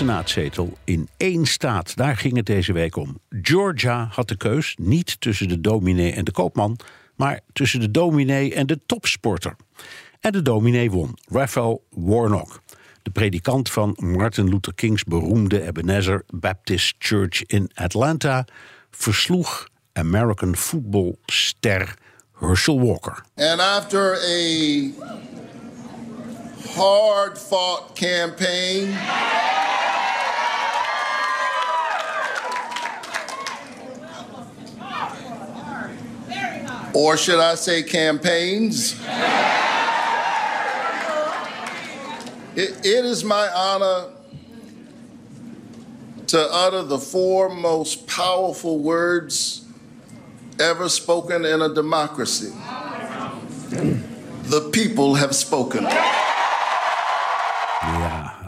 Senaatzetel in één staat, daar ging het deze week om. Georgia had de keus niet tussen de dominee en de koopman, maar tussen de dominee en de topsporter. En de dominee won, Raphael Warnock. De predikant van Martin Luther King's beroemde Ebenezer Baptist Church in Atlanta versloeg American footballster Herschel Walker. And after a hard fought campaign, or should I say campaigns? It, it is my honor to utter the four most powerful words ever spoken in a democracy. The people have spoken.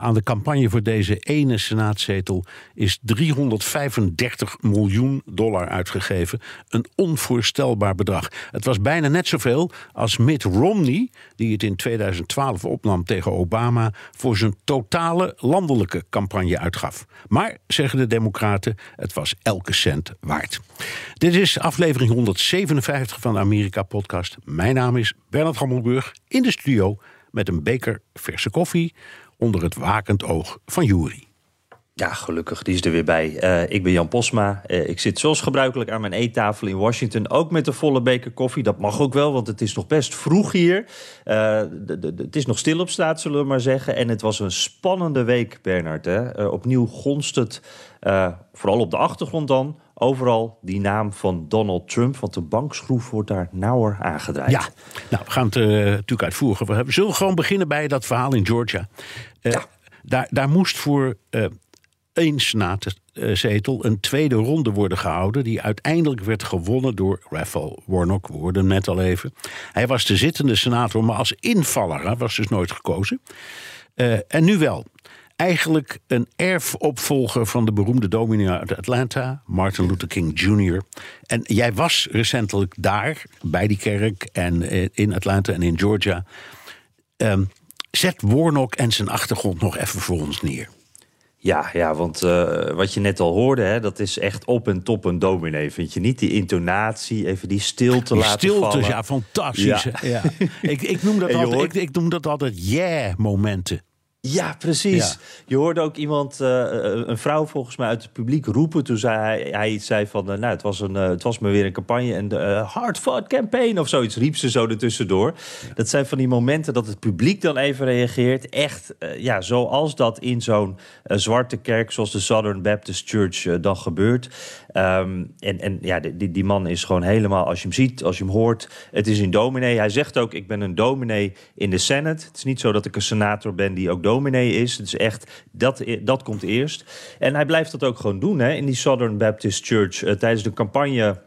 Aan de campagne voor deze ene senaatzetel is 335 miljoen dollar uitgegeven. Een onvoorstelbaar bedrag. Het was bijna net zoveel als Mitt Romney, die het in 2012 opnam tegen Obama, voor zijn totale landelijke campagne uitgaf. Maar, zeggen de Democraten, het was elke cent waard. Dit is aflevering 157 van de Amerika-podcast. Mijn naam is Bernard Hammelburg in de studio met een beker verse koffie onder het wakend oog van Jury. Ja, gelukkig, die is er weer bij. Uh, ik ben Jan Posma. Uh, ik zit zoals gebruikelijk aan mijn eettafel in Washington. Ook met een volle beker koffie. Dat mag ook wel, want het is nog best vroeg hier. Uh, het is nog stil op straat, zullen we maar zeggen. En het was een spannende week, Bernard. Hè? opnieuw gonst het, vooral op de achtergrond dan... overal die naam van Donald Trump. Want de bankschroef wordt daar nauwer aangedraaid. Ja, nou, we gaan het natuurlijk uitvoeren. We zullen gewoon beginnen bij dat verhaal in Georgia. Ja. Daar, daar moest voor één senaatzetel een tweede ronde worden gehouden... die uiteindelijk werd gewonnen door Raphael Warnock. We hoorden net al even. Hij was de zittende senator, maar als invaller. Hij was dus nooit gekozen. Uh, en nu wel. Eigenlijk een erfopvolger van de beroemde dominee uit Atlanta, Martin Luther King Jr. En jij was recentelijk daar, bij die kerk, en in Atlanta en in Georgia. Um, zet Warnock en zijn achtergrond nog even voor ons neer. Ja, ja want uh, wat je net al hoorde, hè, dat is echt op en top een dominee. Vind je niet die intonatie, even die stilte die laten stiltes, vallen? ja, fantastisch. Ja. ja. ik, ik, noem dat altijd, hoort- ik, ik noem dat altijd yeah-momenten. Ja, precies. Ja. Je hoorde ook iemand, eh, een vrouw volgens mij uit het publiek roepen. Toen zei hij, hij iets zei van, eh, nou, het was, een, eh, het was me weer een campagne. En uh, hard fought campaign of zoiets riep ze zo ertussendoor. Dat zijn van die momenten dat het publiek dan even reageert. Echt, eh, ja, zoals dat in zo'n eh, zwarte kerk, zoals de Southern Baptist Church eh, dan gebeurt. Ehm, en, en ja, die, die man is gewoon helemaal, als je hem ziet, als je hem hoort, het is een dominee. Hij zegt ook, ik ben een dominee in de Senate. Het is niet zo dat ik een senator ben die ook dominee is. Het is echt, dat, dat komt eerst. En hij blijft dat ook gewoon doen hè, in die Southern Baptist Church. Eh, tijdens de campagne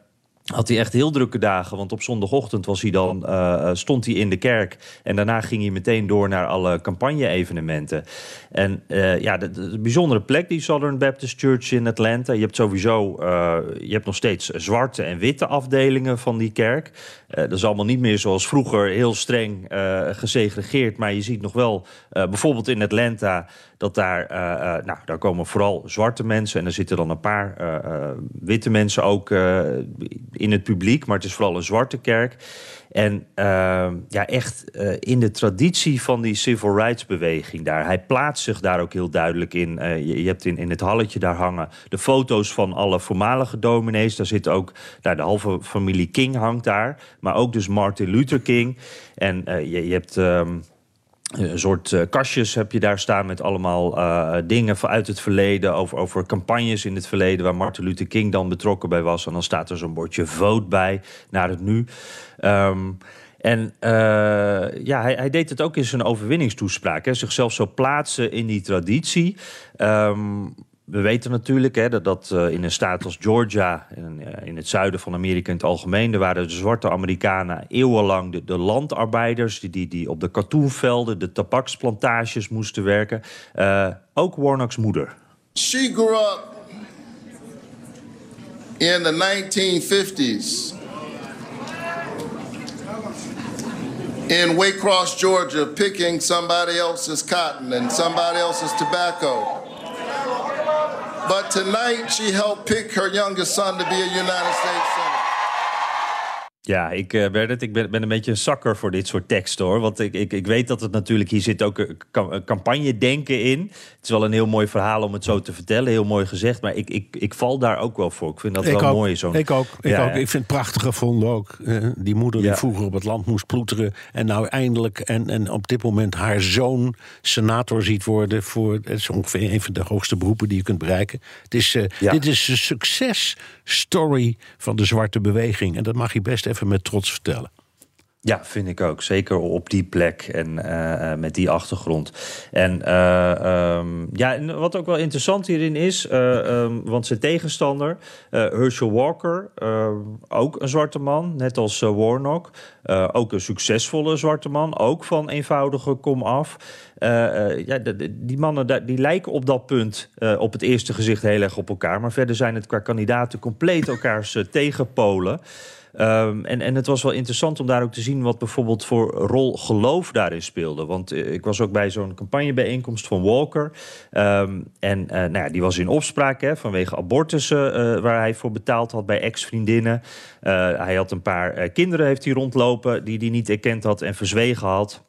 had hij echt heel drukke dagen. Want op zondagochtend was hij dan, uh, stond hij in de kerk. En daarna ging hij meteen door naar alle campagne-evenementen. En uh, ja, de, de, bijzondere plek, die Southern Baptist Church in Atlanta. Je hebt sowieso, je hebt nog steeds zwarte en witte afdelingen van die kerk. dat is allemaal niet meer zoals vroeger heel streng gesegregeerd. Maar je ziet nog wel, bijvoorbeeld in Atlanta, dat daar, nou, daar komen vooral zwarte mensen. En er zitten dan een paar witte mensen ook in het publiek, maar het is vooral een zwarte kerk. En ja, echt in de traditie van die civil rights beweging daar. Hij plaatst zich daar ook heel duidelijk in. Je, je, hebt in, in het halletje daar hangen de foto's van alle voormalige dominees. Daar zit ook, nou, de halve familie King hangt daar. Maar ook dus Martin Luther King. En je, je hebt... Um, een soort kastjes heb je daar staan met allemaal dingen uit het verleden. Over, over campagnes in het verleden waar Martin Luther King dan betrokken bij was. En dan staat er zo'n bordje vote bij naar het nu. Um, en ja, hij, hij, deed het ook in zijn overwinningstoespraak. Hè, zichzelf zo plaatsen in die traditie. Um, we weten natuurlijk hè, dat, dat uh, in een staat als Georgia, in, uh, in, het zuiden van Amerika in het algemeen, daar waren de zwarte Amerikanen eeuwenlang de, de landarbeiders die, die, op de katoenvelden, de tabaksplantages moesten werken. Uh, ook Warnock's moeder. She grew up in the 1950s in Waycross, Georgia, picking somebody else's cotton and somebody else's tobacco. But tonight she helped pick her youngest son to be a United States Senator. Ja, ik, uh, Bernard, ik ben, ben, een beetje een zakker voor dit soort teksten hoor. Want ik, ik, ik weet dat het natuurlijk, hier zit ook een campagne denken in. Het is wel een heel mooi verhaal om het zo te vertellen, heel mooi gezegd. Maar ik, ik, ik val daar ook wel voor. Ik vind dat wel mooi. Zo'n, ik ook. Ik, ook. ik vind het prachtig gevonden ook. Uh, die moeder die vroeger op het land moest ploeteren. En nou eindelijk, en, en op dit moment haar zoon senator ziet worden. Voor, het is ongeveer een van de hoogste beroepen die je kunt bereiken. Het is, uh, ja. Dit is een successtory van de zwarte beweging. En dat mag je best even even met trots vertellen. Ja, vind ik ook. Zeker op die plek en uh, met die achtergrond. En uh, um, ja, wat ook wel interessant hierin is, um, want zijn tegenstander, Herschel Walker, ook een zwarte man, net als Warnock. ook een succesvolle zwarte man, ook van eenvoudige kom af. ja, die mannen die lijken op dat punt op het eerste gezicht heel erg op elkaar. Maar verder zijn het qua kandidaten compleet elkaars tegenpolen. Um, en, en het was wel interessant om daar ook te zien wat bijvoorbeeld voor rol geloof daarin speelde. Want uh, ik was ook bij zo'n campagnebijeenkomst van Walker. Um, en uh, nou ja, die was in opspraak hè, vanwege abortussen uh, waar hij voor betaald had bij ex-vriendinnen. hij had een paar kinderen heeft hij rondlopen die hij niet erkend had en verzwegen had.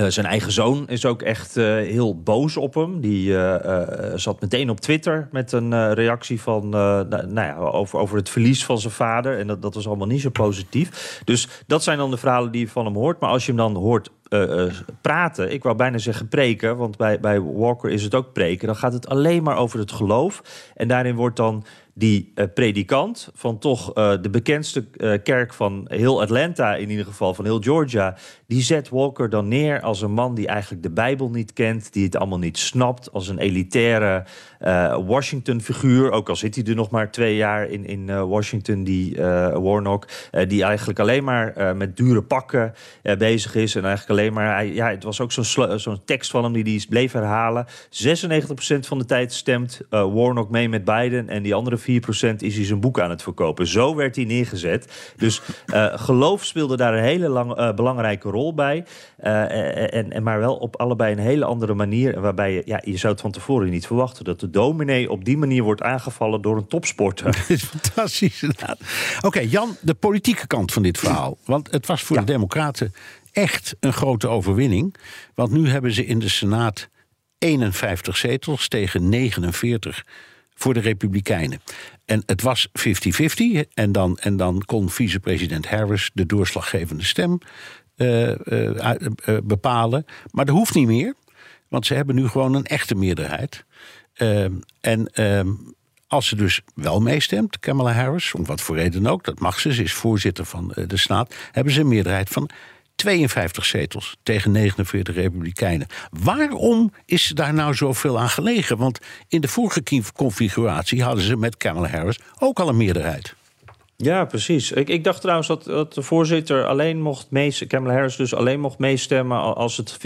Uh, zijn eigen zoon is ook echt uh, heel boos op hem. Die uh, zat meteen op Twitter met een reactie van, nou, ja, over, over het verlies van zijn vader. En dat, dat was allemaal niet zo positief. Dus dat zijn dan de verhalen die je van hem hoort. Maar als je hem dan hoort praten, ik wou bijna zeggen preken, want bij, bij Walker is het ook preken. Dan gaat het alleen maar over het geloof. En daarin wordt dan die predikant van toch de bekendste kerk van heel Atlanta, in ieder geval van heel Georgia, die zet Walker dan neer als een man die eigenlijk de Bijbel niet kent, die het allemaal niet snapt, als een elitaire Washington-figuur. Ook al zit hij er nog maar twee jaar in, in Washington, die Warnock, die eigenlijk alleen maar met dure pakken bezig is en eigenlijk alleen maar, ja, het was ook zo'n tekst van hem die hij bleef herhalen. 96% van de tijd stemt Warnock mee met Biden en die andere 4% is hij zijn boek aan het verkopen. Zo werd hij neergezet. Dus geloof speelde daar een hele lang, belangrijke rol bij. Uh, en, en, maar wel op allebei een hele andere manier. Waarbij je, ja, je zou het van tevoren niet verwachten... dat de dominee op die manier wordt aangevallen door een topsporter. Dat is fantastisch. Oké, Jan, de politieke kant van dit verhaal. Want het was voor ja. de Democraten echt een grote overwinning. Want nu hebben ze in de Senaat 51 zetels tegen 49 voor de Republikeinen. En het was 50-50. En dan, en dan kon vicepresident Harris de doorslaggevende stem bepalen. Maar dat hoeft niet meer. Want ze hebben nu gewoon een echte meerderheid. Ehm, en ehm, als ze dus wel meestemt, Kamala Harris, om wat voor reden ook, dat mag ze, ze is voorzitter van de Senaat, hebben ze een meerderheid van 52 zetels tegen 49 republikeinen. Waarom is daar nou zoveel aan gelegen? Want in de vorige configuratie hadden ze met Kamala Harris ook al een meerderheid. Ja, precies. Ik, ik dacht trouwens dat, dat, de voorzitter alleen mocht meestemmen, Kamala Harris dus alleen mocht meestemmen als het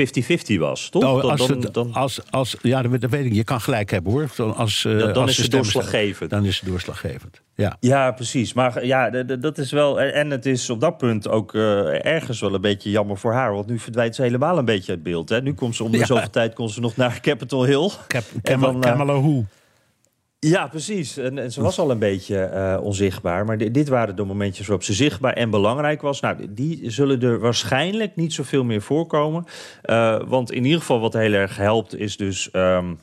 50-50 was, toch? Oh, als dan, dan, als, als, ja, dat weet ik. Je kan gelijk hebben hoor. Als, uh, dan, als is het doorslaggevend. Dan is het doorslaggevend. Ja, ja precies. Maar ja, dat is wel. En het is op dat punt ook uh, ergens wel een beetje jammer voor haar. Want nu verdwijnt ze helemaal een beetje uit beeld. Hè? Nu komt ze om de ja. zoveel tijd kon ze nog naar Capitol Hill. Cap, Kamala, Kamala Who. Ja, precies. En, en, ze was al een beetje uh, onzichtbaar. Maar dit, waren de momentjes waarop ze zichtbaar en belangrijk was. Nou, die zullen er waarschijnlijk niet zoveel meer voorkomen. Uh, want in ieder geval wat heel erg helpt is dus... Um,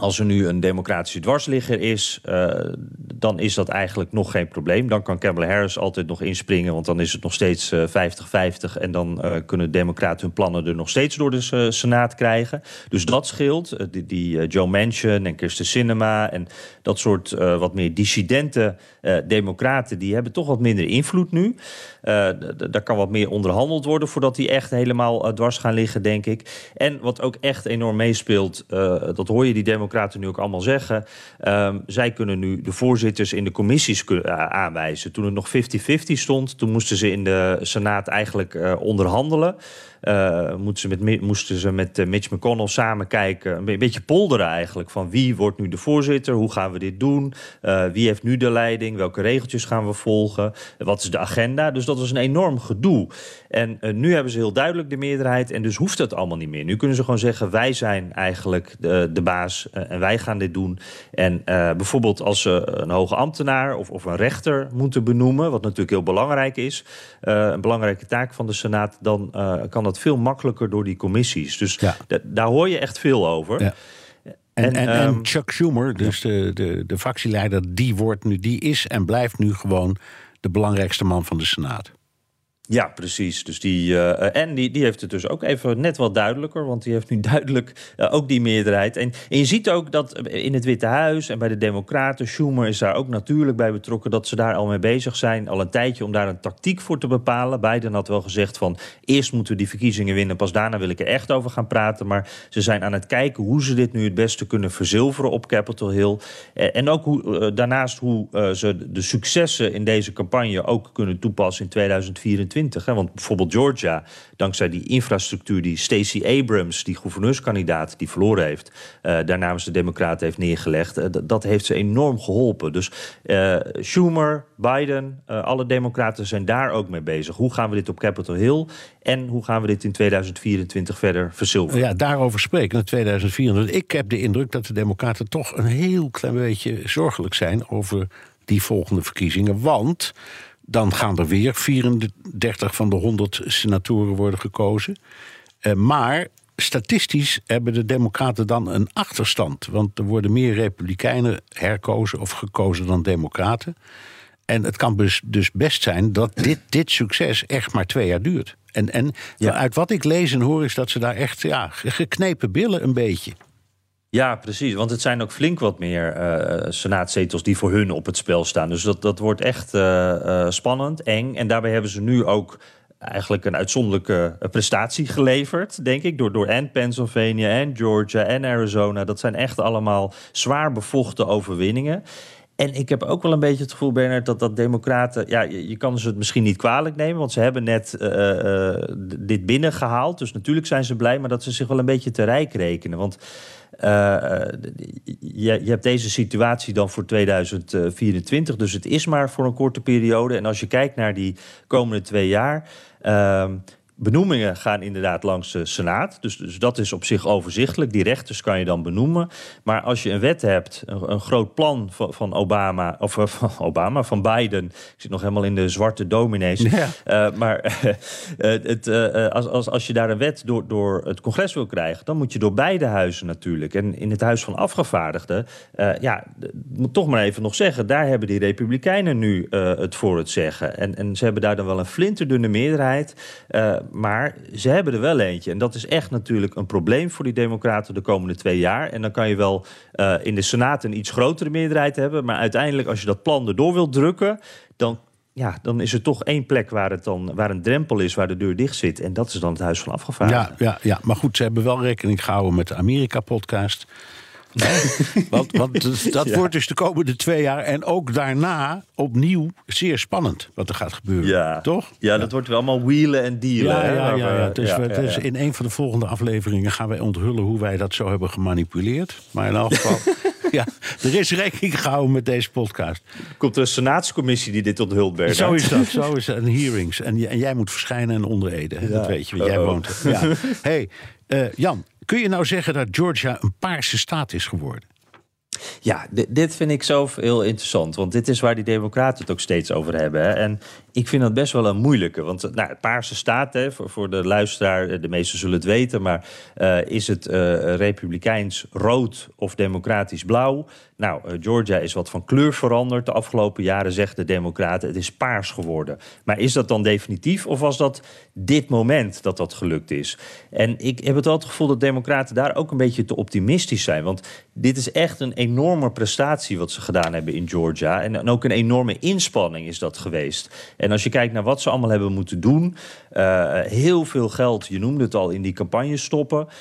Als er nu een democratische dwarsligger is, uh, dan is dat eigenlijk nog geen probleem. Dan kan Kamala Harris altijd nog inspringen, want dan is het nog steeds 50-50. Uh, en dan uh, kunnen democraten hun plannen er nog steeds door de Senaat krijgen. Dus dat scheelt. die, die Joe Manchin en Kirsten Sinema en dat soort wat meer dissidente democraten... die hebben toch wat minder invloed nu. daar kan wat meer onderhandeld worden voordat die echt helemaal dwars gaan liggen, denk ik. En wat ook echt enorm meespeelt, dat hoor je die democraten democraten nu ook allemaal zeggen. Um, zij kunnen nu de voorzitters in de commissies uh, aanwijzen. Toen het nog 50-50 stond, toen moesten ze in de Senaat eigenlijk uh, onderhandelen. Uh, moesten, ze met, moesten ze met Mitch McConnell samen kijken, een, beetje polderen eigenlijk. Van wie wordt nu de voorzitter? Hoe gaan we dit doen? Wie heeft nu de leiding? Welke regeltjes gaan we volgen? Wat is de agenda? Dus dat was een enorm gedoe. En nu hebben ze heel duidelijk de meerderheid en dus hoeft dat allemaal niet meer. Nu kunnen ze gewoon zeggen, wij zijn eigenlijk de, de baas en wij gaan dit doen. En bijvoorbeeld als ze een hoge ambtenaar of, of een rechter moeten benoemen, wat natuurlijk heel belangrijk is, een belangrijke taak van de Senaat, dan kan dat veel makkelijker door die commissies. Dus ja. daar hoor je echt veel over. Ja. En, en, en, um, Chuck Schumer, dus de, de, de fractieleider, die, wordt nu, die is en blijft nu gewoon de belangrijkste man van de Senaat. Ja, precies. Dus die, uh, en die, die heeft het dus ook even net wat duidelijker, want die heeft nu duidelijk uh, ook die meerderheid. En, en, je ziet ook dat in het Witte Huis en bij de Democraten, Schumer is daar ook natuurlijk bij betrokken, dat ze daar al mee bezig zijn, al een tijdje om daar een tactiek voor te bepalen. Biden had wel gezegd van eerst moeten we die verkiezingen winnen, pas daarna wil ik er echt over gaan praten. Maar ze zijn aan het kijken hoe ze dit nu het beste kunnen verzilveren op Capitol Hill. En ook hoe, daarnaast hoe ze de successen in deze campagne ook kunnen toepassen in 2024. Hè? Want bijvoorbeeld Georgia, dankzij die infrastructuur die Stacey Abrams, die gouverneurskandidaat die verloren heeft, uh, daar namens de Democraten heeft neergelegd, uh, dat heeft ze enorm geholpen. Dus uh, Schumer, Biden, alle Democraten zijn daar ook mee bezig. Hoe gaan we dit op Capitol Hill en hoe gaan we dit in 2024 verder verzilveren? Ja, daarover spreken in 2024. Ik heb de indruk dat de Democraten toch een heel klein beetje zorgelijk zijn over die volgende verkiezingen. Want dan gaan er weer 34 van de 100 senatoren worden gekozen. Uh, maar statistisch hebben de Democraten dan een achterstand. Want er worden meer Republikeinen herkozen of gekozen dan Democraten. En het kan dus, dus best zijn dat dit, dit succes echt maar twee jaar duurt. En, en uit wat ik lees en hoor is dat ze daar echt ja, geknepen billen een beetje. Ja, precies. Want het zijn ook flink wat meer uh, senaatzetels die voor hun op het spel staan. Dus dat, dat wordt echt uh, uh, spannend, eng. En daarbij hebben ze nu ook eigenlijk een uitzonderlijke prestatie geleverd, denk ik. Door, door en Pennsylvania en Georgia en Arizona. Dat zijn echt allemaal zwaar bevochten overwinningen. En ik heb ook wel een beetje het gevoel, Bernard, dat dat democraten... Ja, je, kan ze het misschien niet kwalijk nemen... want ze hebben net uh, uh, dit binnengehaald. Dus natuurlijk zijn ze blij, maar dat ze zich wel een beetje te rijk rekenen. Want je, je, hebt deze situatie dan voor 2024. Dus het is maar voor een korte periode. En als je kijkt naar die komende twee jaar. Uh, Benoemingen gaan inderdaad langs de Senaat. Dus, dus dat is op zich overzichtelijk. Die rechters kan je dan benoemen. Maar als je een wet hebt, een, een groot plan van, van, Obama, of uh, van Obama, van Biden. Ik zit nog helemaal in de zwarte dominees. Ja. Uh, maar uh, het, als, als, als je daar een wet door, door het congres wil krijgen, dan moet je door beide huizen natuurlijk. En in het Huis van Afgevaardigden, ja, moet toch maar even nog zeggen, daar hebben die Republikeinen nu het voor het zeggen. En, en ze hebben daar dan wel een flinterdunne meerderheid maar ze hebben er wel eentje. En dat is echt natuurlijk een probleem voor die Democraten de komende twee jaar. En dan kan je wel uh, in de Senaat een iets grotere meerderheid hebben. Maar uiteindelijk, als je dat plan erdoor wilt drukken, dan ja, dan is er toch één plek waar, het dan, waar een drempel is, waar de deur dicht zit. En dat is dan het Huis van Afgevaardigden. Ja, ja, ja, maar goed, ze hebben wel rekening gehouden met de Amerika-podcast. want, want dat wordt dus de komende twee jaar en ook daarna opnieuw zeer spannend wat er gaat gebeuren. Ja. Toch? Ja, dat wordt wel allemaal wielen en dealen. Ja, ja, ja, ja. Dus, we, dus in een van de volgende afleveringen gaan wij onthullen hoe wij dat zo hebben gemanipuleerd. Maar in elk geval. ja, er is rekening gehouden met deze podcast. Komt er een senaatscommissie die dit onthult, werd? Zo is dat, zo is het. En hearings. En, en jij moet verschijnen en ondereden. Dat weet je, want jij woont er. Ja. hey, uh, Jan, Kun je nou zeggen dat Georgia een paarse staat is geworden? Ja, dit, vind ik zo heel interessant. Want dit is waar die Democraten het ook steeds over hebben. Hè. En Ik vind dat best wel een moeilijke. Want nou, het paarse staat, hè, voor, voor de luisteraar, de meesten zullen het weten... maar uh, is het republikeins rood of democratisch blauw? Nou, Georgia is wat van kleur veranderd. De afgelopen jaren zeggen de democraten, het is paars geworden. Maar is dat dan definitief of was dat dit moment dat dat gelukt is? En ik heb het altijd gevoel dat democraten daar ook een beetje te optimistisch zijn. Want dit is echt een enorme prestatie wat ze gedaan hebben in Georgia. En ook een enorme inspanning is dat geweest. En als je kijkt naar wat ze allemaal hebben moeten doen... Uh, heel veel geld, je noemde het al, in die campagne stoppen. Uh,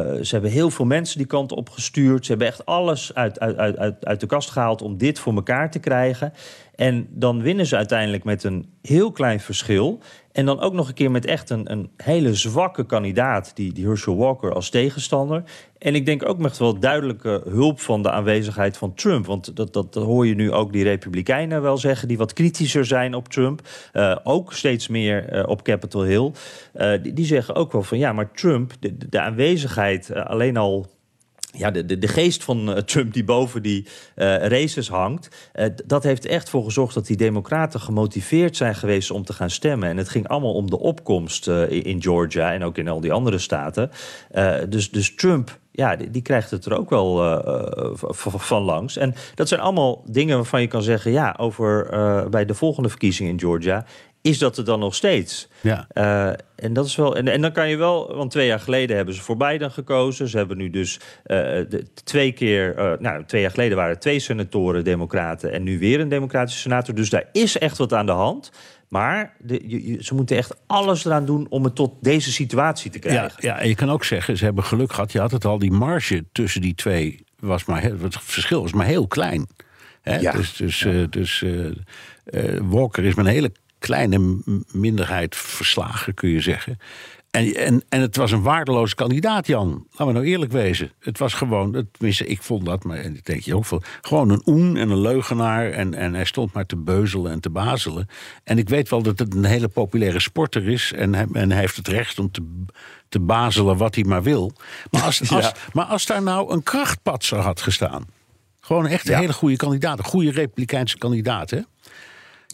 ze hebben heel veel mensen die kant op gestuurd. Ze hebben echt alles uit, uit, uit, uit de kast gehaald om dit voor elkaar te krijgen. En dan winnen ze uiteindelijk met een heel klein verschil. En dan ook nog een keer met echt een, een hele zwakke kandidaat, die, die Herschel Walker, als tegenstander. En ik denk ook met wel duidelijke hulp van de aanwezigheid van Trump. Want dat, dat, hoor je nu ook die Republikeinen wel zeggen, die wat kritischer zijn op Trump. Uh, ook steeds meer uh, op Capitol Hill. Uh, die, die, zeggen ook wel van ja, maar Trump, de, de aanwezigheid alleen al ja, de, de, geest van uh, Trump die boven die uh, races hangt... Uh, dat heeft echt voor gezorgd dat die democraten gemotiveerd zijn geweest om te gaan stemmen. En het ging allemaal om de opkomst in Georgia en ook in al die andere staten. dus, dus Trump ja, die, krijgt het er ook wel van langs. En dat zijn allemaal dingen waarvan je kan zeggen... ja, over bij de volgende verkiezingen in Georgia is dat er dan nog steeds. Ja. Uh, en dat is wel. En, en dan kan je wel, want twee jaar geleden hebben ze voor Biden gekozen. Ze hebben nu dus uh, de, twee keer. Uh, nou, twee jaar geleden waren er twee senatoren democraten en nu weer een democratische senator. Dus daar is echt wat aan de hand. Maar de, je, ze moeten echt alles eraan doen om het tot deze situatie te krijgen. Ja, ja, en je kan ook zeggen, ze hebben geluk gehad. Je had het al, die marge tussen die twee was maar. Het verschil was maar heel klein. Hè? Ja. Dus, dus, ja. dus Walker is met een hele kleine minderheid verslagen, kun je zeggen. En, en, en het was een waardeloze kandidaat, Jan. Laten we nou eerlijk wezen. Het was gewoon, tenminste, ik vond dat, maar ik denk je ook veel. Gewoon een oen en een leugenaar. En, en hij stond maar te beuzelen en te bazelen. En ik weet wel dat het een hele populaire sporter is. En hij, en hij heeft het recht om te, te bazelen wat hij maar wil. Maar als, als, maar als daar nou een krachtpatser had gestaan. Gewoon echt een ja. hele goede kandidaat. Een goede Republikeinse kandidaat, hè?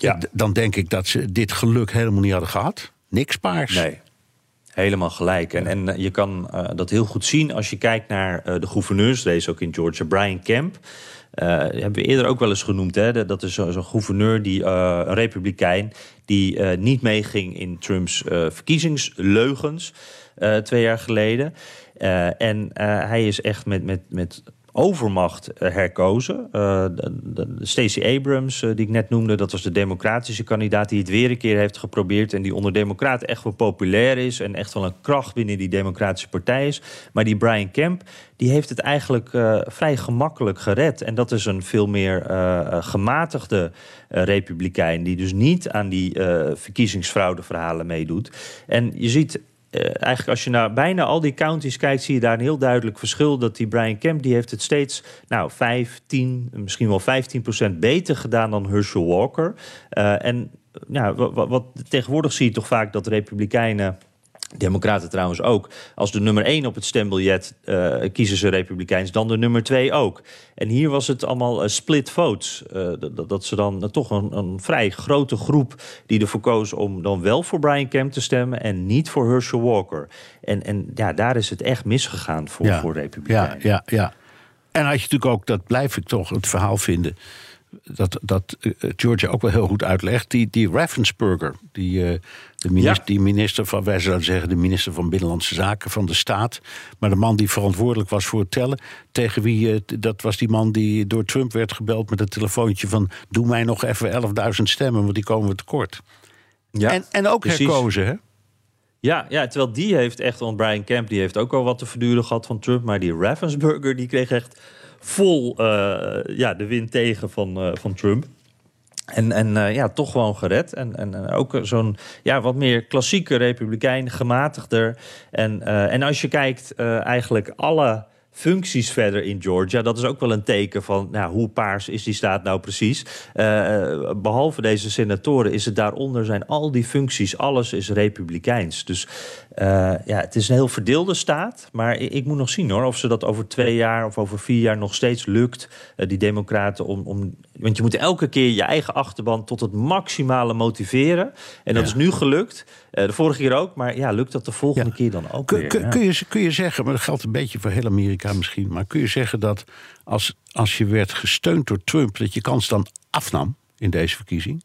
Ja. Dan denk ik dat ze dit geluk helemaal niet hadden gehad. Niks paars. Nee. Helemaal gelijk. En, en je kan uh, dat heel goed zien als je kijkt naar uh, de gouverneursrace ook in Georgia. Brian Kemp. Uh, hebben we eerder ook wel eens genoemd. Hè? Dat is zo'n zo gouverneur, die, een republikein... die niet meeging in Trumps verkiezingsleugens twee jaar geleden. en hij is echt met, met, met overmacht herkozen. Uh, Stacey Abrams, uh, die ik net noemde, dat was de democratische kandidaat... die het weer een keer heeft geprobeerd... en die onder democraten echt wel populair is... en echt wel een kracht binnen die democratische partij is. Maar die Brian Kemp, die heeft het eigenlijk vrij gemakkelijk gered. En dat is een veel meer gematigde republikein... die dus niet aan die verkiezingsfraudeverhalen meedoet. En je ziet eigenlijk als je naar bijna al die counties kijkt, zie je daar een heel duidelijk verschil. Dat die Brian Kemp, die heeft het steeds nou, 15, misschien wel 15 procent beter gedaan dan Herschel Walker. Uh, en nou, wat, tegenwoordig zie je toch vaak dat Republikeinen. Democraten trouwens ook. Als de nummer 1 op het stembiljet uh, kiezen ze Republikeins, dan de nummer 2 ook. En hier was het allemaal uh, split votes. Uh, dat, dat, ze dan toch een, een, vrij grote groep die ervoor koos om dan wel voor Brian Kemp te stemmen en niet voor Herschel Walker. En, en ja, daar is het echt misgegaan voor, ja. voor Republikeinen. Ja, ja, ja. En had je natuurlijk ook, dat blijf ik toch het verhaal vinden dat, dat Georgia ook wel heel goed uitlegt. Die, die Raffensperger, die, de minister, ja. die minister van, wij zouden zeggen, de minister van Binnenlandse Zaken van de staat. Maar de man die verantwoordelijk was voor het tellen. Tegen wie, uh, dat was die man die door Trump werd gebeld met een telefoontje van: Doe mij nog even 11.000 stemmen, want die komen we tekort. Ja, en, en ook precies. herkozen, hè? Ja, ja, terwijl die heeft echt, want Brian Kemp die heeft ook al wat te verduren gehad van Trump. Maar die Raffensperger die kreeg echt vol uh, ja, de wind tegen van, uh, van Trump. En, en uh, ja, toch gewoon gered. En, en ook zo'n ja, wat meer klassieke republikein, gematigder. En, en als je kijkt, eigenlijk alle functies verder in Georgia. Dat is ook wel een teken van nou, hoe paars is die staat nou precies. Behalve deze senatoren is het daaronder zijn al die functies, alles is republikeins. Dus ja, het is een heel verdeelde staat. Maar ik, moet nog zien hoor, of ze dat over twee jaar of over vier jaar nog steeds lukt, die democraten, om, om Want je moet elke keer je eigen achterban tot het maximale motiveren. En dat is nu gelukt. Uh, de vorige keer ook. Maar ja, lukt dat de volgende keer dan ook kun, weer? Kun, kun, je, kun je zeggen, maar dat geldt een beetje voor heel Amerika misschien. Maar kun je zeggen dat als, als je werd gesteund door Trump... dat je kans dan afnam in deze verkiezing?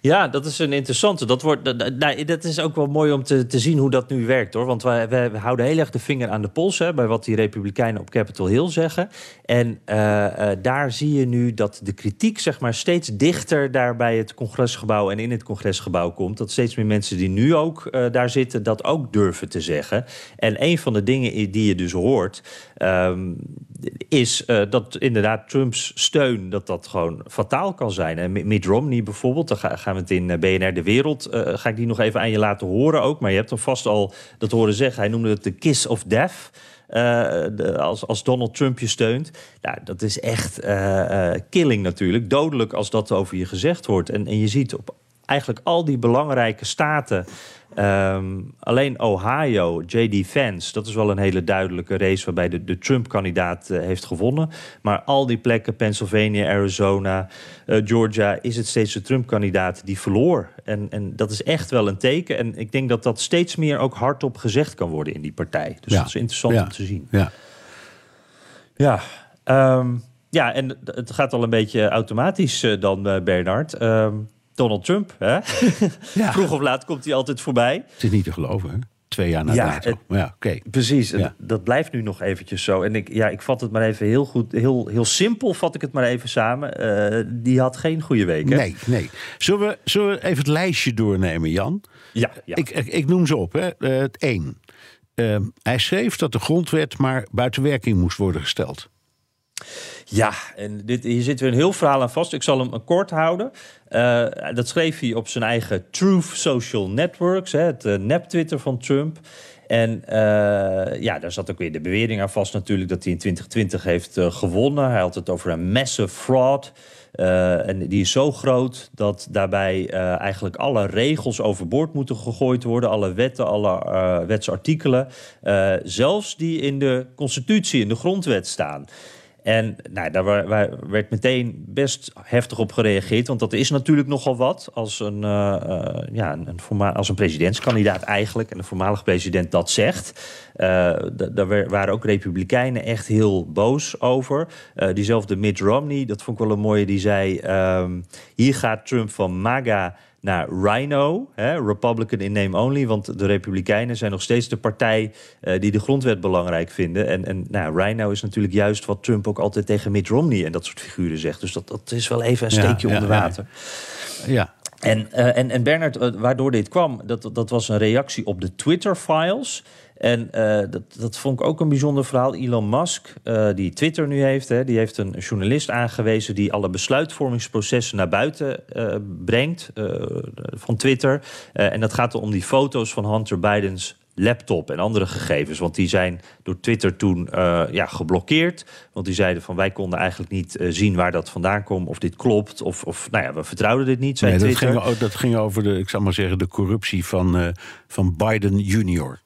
Ja, dat is een interessante. Dat, wordt, nou, dat is ook wel mooi om te, te zien hoe dat nu werkt hoor. Want wij, wij houden heel erg de vinger aan de pols hè, bij wat die Republikeinen op Capitol Hill zeggen. En uh, uh, daar zie je nu dat de kritiek zeg maar, steeds dichter daar bij het congresgebouw en in het congresgebouw komt. Dat steeds meer mensen die nu ook uh, daar zitten, dat ook durven te zeggen. En een van de dingen die je dus hoort, um, is dat inderdaad Trumps steun dat dat gewoon fataal kan zijn. En Mitt Romney bijvoorbeeld, dan gaan we het in BNR De Wereld, ga ik die nog even aan je laten horen ook. Maar je hebt hem vast al dat horen zeggen. Hij noemde het de kiss of death. De, als, als Donald Trump je steunt. Nou, dat is echt killing natuurlijk. Dodelijk als dat over je gezegd wordt. En, en je ziet op eigenlijk al die belangrijke staten. Um, alleen Ohio, J.D. Vance, dat is wel een hele duidelijke race waarbij de, de Trump-kandidaat uh, heeft gewonnen. Maar al die plekken, Pennsylvania, Arizona, uh, Georgia, is het steeds de Trump-kandidaat die verloor. En, en dat is echt wel een teken. En ik denk dat dat steeds meer ook hardop gezegd kan worden in die partij. Dus ja. dat is interessant ja. om te zien. Ja. Ja, um, ja, en het gaat al een beetje automatisch uh, dan, Bernard. Um, Donald Trump, hè? Ja. Vroeg of laat komt hij altijd voorbij. Het is niet te geloven, hè? Twee jaar na ja, dato. Het, ja, okay. Precies, ja. dat blijft nu nog eventjes zo. En ik, ja, ik vat het maar even heel goed, heel, heel simpel vat ik het maar even samen. Uh, die had geen goede week, hè? Nee, nee. Zullen we, zullen we even het lijstje doornemen, Jan? Ja. ja. Ik, ik, ik noem ze op, hè. Uh, het één. Uh, hij schreef dat de grondwet maar buiten werking moest worden gesteld. Ja, en dit, hier zit weer een heel verhaal aan vast. Ik zal hem kort houden. Uh, dat schreef hij op zijn eigen Truth Social Networks, hè, het uh, nep-Twitter van Trump. En uh, ja, daar zat ook weer de bewering aan vast natuurlijk dat hij in 2020 heeft gewonnen. Hij had het over een massive fraud. En die is zo groot dat daarbij eigenlijk alle regels overboord moeten gegooid worden. Alle wetten, alle wetsartikelen. zelfs die in de constitutie, in de grondwet staan. En nou, daar werd meteen best heftig op gereageerd. Want dat is natuurlijk nogal wat als een, uh, uh, ja, een, als een presidentskandidaat eigenlijk. En een voormalig president dat zegt. Uh, daar waren ook republikeinen echt heel boos over. diezelfde Mitt Romney, dat vond ik wel een mooie, die zei... Um, hier gaat Trump van MAGA naar Rhino, hè, Republican in name only. Want de Republikeinen zijn nog steeds de partij uh, die de grondwet belangrijk vinden. En, en nou, Rhino is natuurlijk juist wat Trump ook altijd tegen Mitt Romney en dat soort figuren zegt. Dus dat, dat is wel even een steekje ja, ja, onder water. Ja. ja. En, uh, en, en Bernard, uh, waardoor dit kwam, dat, dat was een reactie op de Twitter-files. En uh, dat, dat vond ik ook een bijzonder verhaal. Elon Musk, uh, die Twitter nu heeft, hè, die heeft een journalist aangewezen die alle besluitvormingsprocessen naar buiten uh, brengt van Twitter. en dat gaat om die foto's van Hunter Bidens laptop en andere gegevens. Want die zijn door Twitter toen uh, ja, geblokkeerd. Want die zeiden van wij konden eigenlijk niet uh, zien waar dat vandaan komt. Of dit klopt. Of, of nou ja, we vertrouwden dit niet. Zei nee, dat, Twitter. ging, dat ging over de, ik zal maar zeggen, de corruptie van, uh, van Biden junior.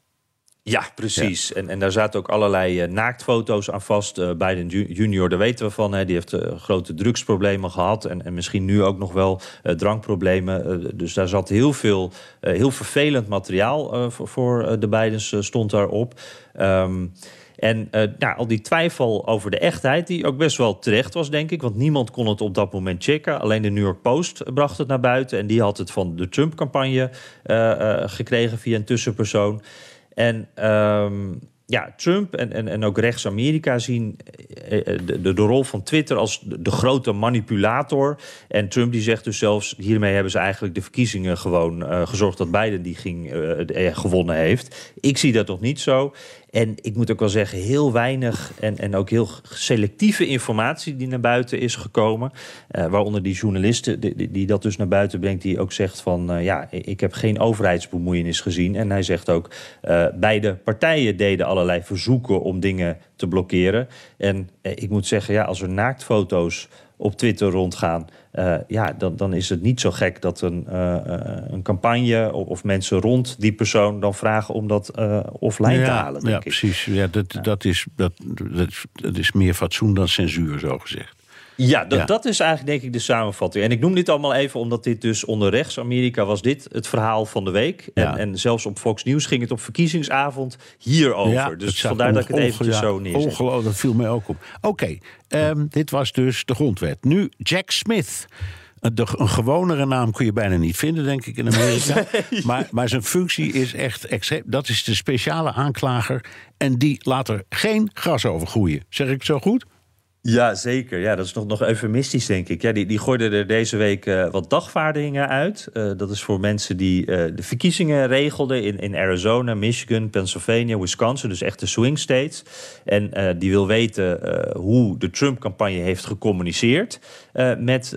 Ja, precies. Ja. En, en daar zaten ook allerlei uh, naaktfoto's aan vast. Uh, Biden junior, daar weten we van. Hè. Die heeft uh, grote drugsproblemen gehad. En, en misschien nu ook nog wel drankproblemen. dus daar zat heel veel, heel vervelend materiaal voor, voor de Bidens stond daarop. Um, en uh, nou, al die twijfel over de echtheid, die ook best wel terecht was, denk ik. Want niemand kon het op dat moment checken. Alleen de New York Post bracht het naar buiten. En die had het van de Trump-campagne uh, uh, gekregen via een tussenpersoon. En um, ja, Trump en, en, en ook rechts-Amerika zien de, de, de, rol van Twitter als de, grote manipulator. En Trump die zegt dus zelfs, hiermee hebben ze eigenlijk de verkiezingen gewoon uh, gezorgd dat Biden die ging, gewonnen heeft. Ik zie dat nog niet zo. En ik moet ook wel zeggen, heel weinig en, en ook heel selectieve informatie die naar buiten is gekomen. Uh, waaronder die journalisten die, dat dus naar buiten brengt, die ook zegt van uh, ja, ik heb geen overheidsbemoeienis gezien. En hij zegt ook, uh, beide partijen deden allerlei verzoeken om dingen te blokkeren. En ik moet zeggen, ja, als er naaktfoto's op Twitter rondgaan, uh, ja, dan, dan is het niet zo gek dat een, uh, een campagne of, of, mensen rond die persoon dan vragen om dat uh, offline ja, te halen. Denk ja, ik. precies. Ja, dat, Ja. Dat, is, dat, dat, dat is meer fatsoen dan censuur, zo gezegd. Ja, dat, Ja. dat is eigenlijk denk ik de samenvatting. En ik noem dit allemaal even omdat dit dus onder rechts-Amerika was dit het verhaal van de week. En, Ja. en zelfs op Fox News ging het op verkiezingsavond hierover. het dus vandaar dat ik het eventjes ja, zo neerzet. Ongelooflijk, dat viel mij ook op. Oké, ehm, dit was dus de grondwet. Nu Jack Smith. Een, de- een gewonere naam kun je bijna niet vinden, denk ik, in Amerika. Maar, maar zijn functie is echt extreem. Dat is de speciale aanklager. En die laat er geen gras over groeien. Zeg ik zo goed? Ja, zeker. Ja, dat is nog, nog eufemistisch, denk ik. Ja, die, die gooiden er deze week eh, wat dagvaardingen uit. Eh, dat is voor mensen die eh, de verkiezingen regelden in, in Arizona, Michigan, Pennsylvania, Wisconsin. Dus echt de swing states. En die wil weten hoe de Trump-campagne heeft gecommuniceerd met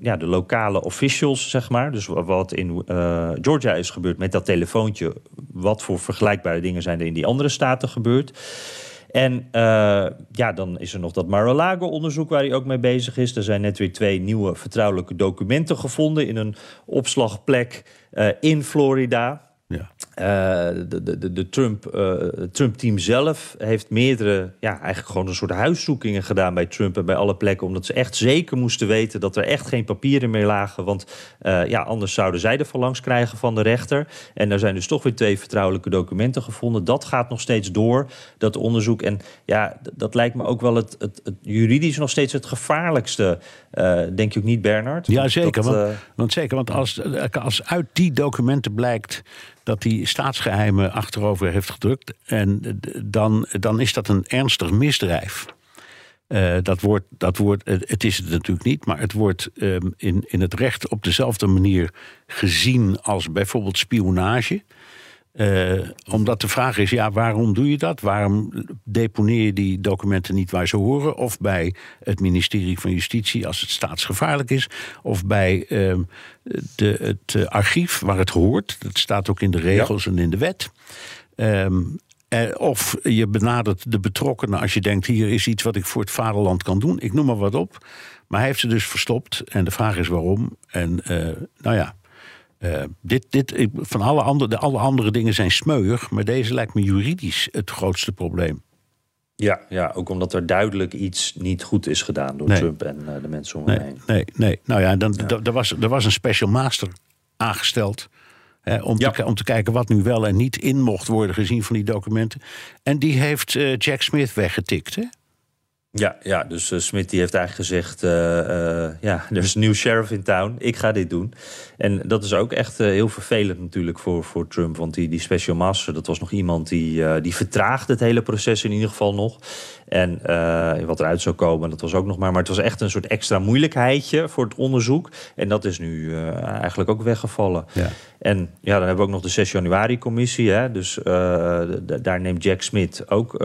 ja, de lokale officials, zeg maar. Dus wa- wat in Georgia is gebeurd met dat telefoontje. Wat voor vergelijkbare dingen zijn er in die andere staten gebeurd? En eh, ja, dan is er nog dat Mar-a-Lago-onderzoek waar hij ook mee bezig is. Er zijn net weer twee nieuwe vertrouwelijke documenten gevonden in een opslagplek eh, in Florida. Ja. Eh, de, de, de, Trump, eh, Trump-team zelf heeft meerdere, ja, eigenlijk gewoon een soort huiszoekingen gedaan bij Trump en bij alle plekken. Omdat ze echt zeker moesten weten dat er echt geen papieren meer lagen. Want eh, ja, anders zouden zij de verlangs krijgen van de rechter. En er zijn dus toch weer twee vertrouwelijke documenten gevonden. Dat gaat nog steeds door, dat onderzoek. En ja, dat lijkt me ook wel het, het, het juridisch nog steeds het gevaarlijkste. denk je ook niet, Bernard? Ja, Want zeker. dat, want, want zeker, want als, als uit die documenten blijkt dat hij staatsgeheimen achterover heeft gedrukt, en dan, dan is dat een ernstig misdrijf. Eh, dat wordt, dat wordt, het het is het natuurlijk niet, maar het wordt ehm, in, in het recht op dezelfde manier gezien als bijvoorbeeld spionage. Eh, omdat de vraag is, ja, waarom doe je dat? Waarom deponeer je die documenten niet waar ze horen? Of bij het ministerie van Justitie als het staatsgevaarlijk is? Of bij ehm, de, het eh, archief waar het hoort? Dat staat ook in de regels en in de wet. Ehm, eh, of je benadert de betrokkenen als je denkt: hier is iets wat ik voor het vaderland kan doen. Ik noem maar wat op. Maar hij heeft ze dus verstopt. En de vraag is waarom. En nou ja. Eh, dit, dit, van alle andere, de, alle andere dingen zijn smeuig, maar deze lijkt me juridisch het grootste probleem. Ja, ja, ook omdat er duidelijk iets niet goed is gedaan door Nee. Trump en eh, de mensen om hem Nee, heen. nee, nee. Nou ja, dan, da- Er, was, er was een special master aangesteld. Hè, om, Ja. te, om te kijken wat nu wel en niet in mocht worden gezien van die documenten. En die heeft eh, Jack Smith weggetikt. Hè? Ja, ja dus eh, Smit die heeft eigenlijk gezegd... eh, eh, ja, er is een nieuw sheriff in town, ik ga dit doen. En dat is ook echt heel vervelend natuurlijk voor, voor Trump. Want die, die special master, dat was nog iemand die, die vertraagde het hele proces in ieder geval nog. En wat eruit zou komen, dat was ook nog maar... maar het was echt een soort extra moeilijkheidje voor het onderzoek. En dat is nu eigenlijk ook weggevallen. Ja. En ja, dan hebben we ook nog de 6 januari commissie. Hè? Dus daar neemt Jack Smith ook,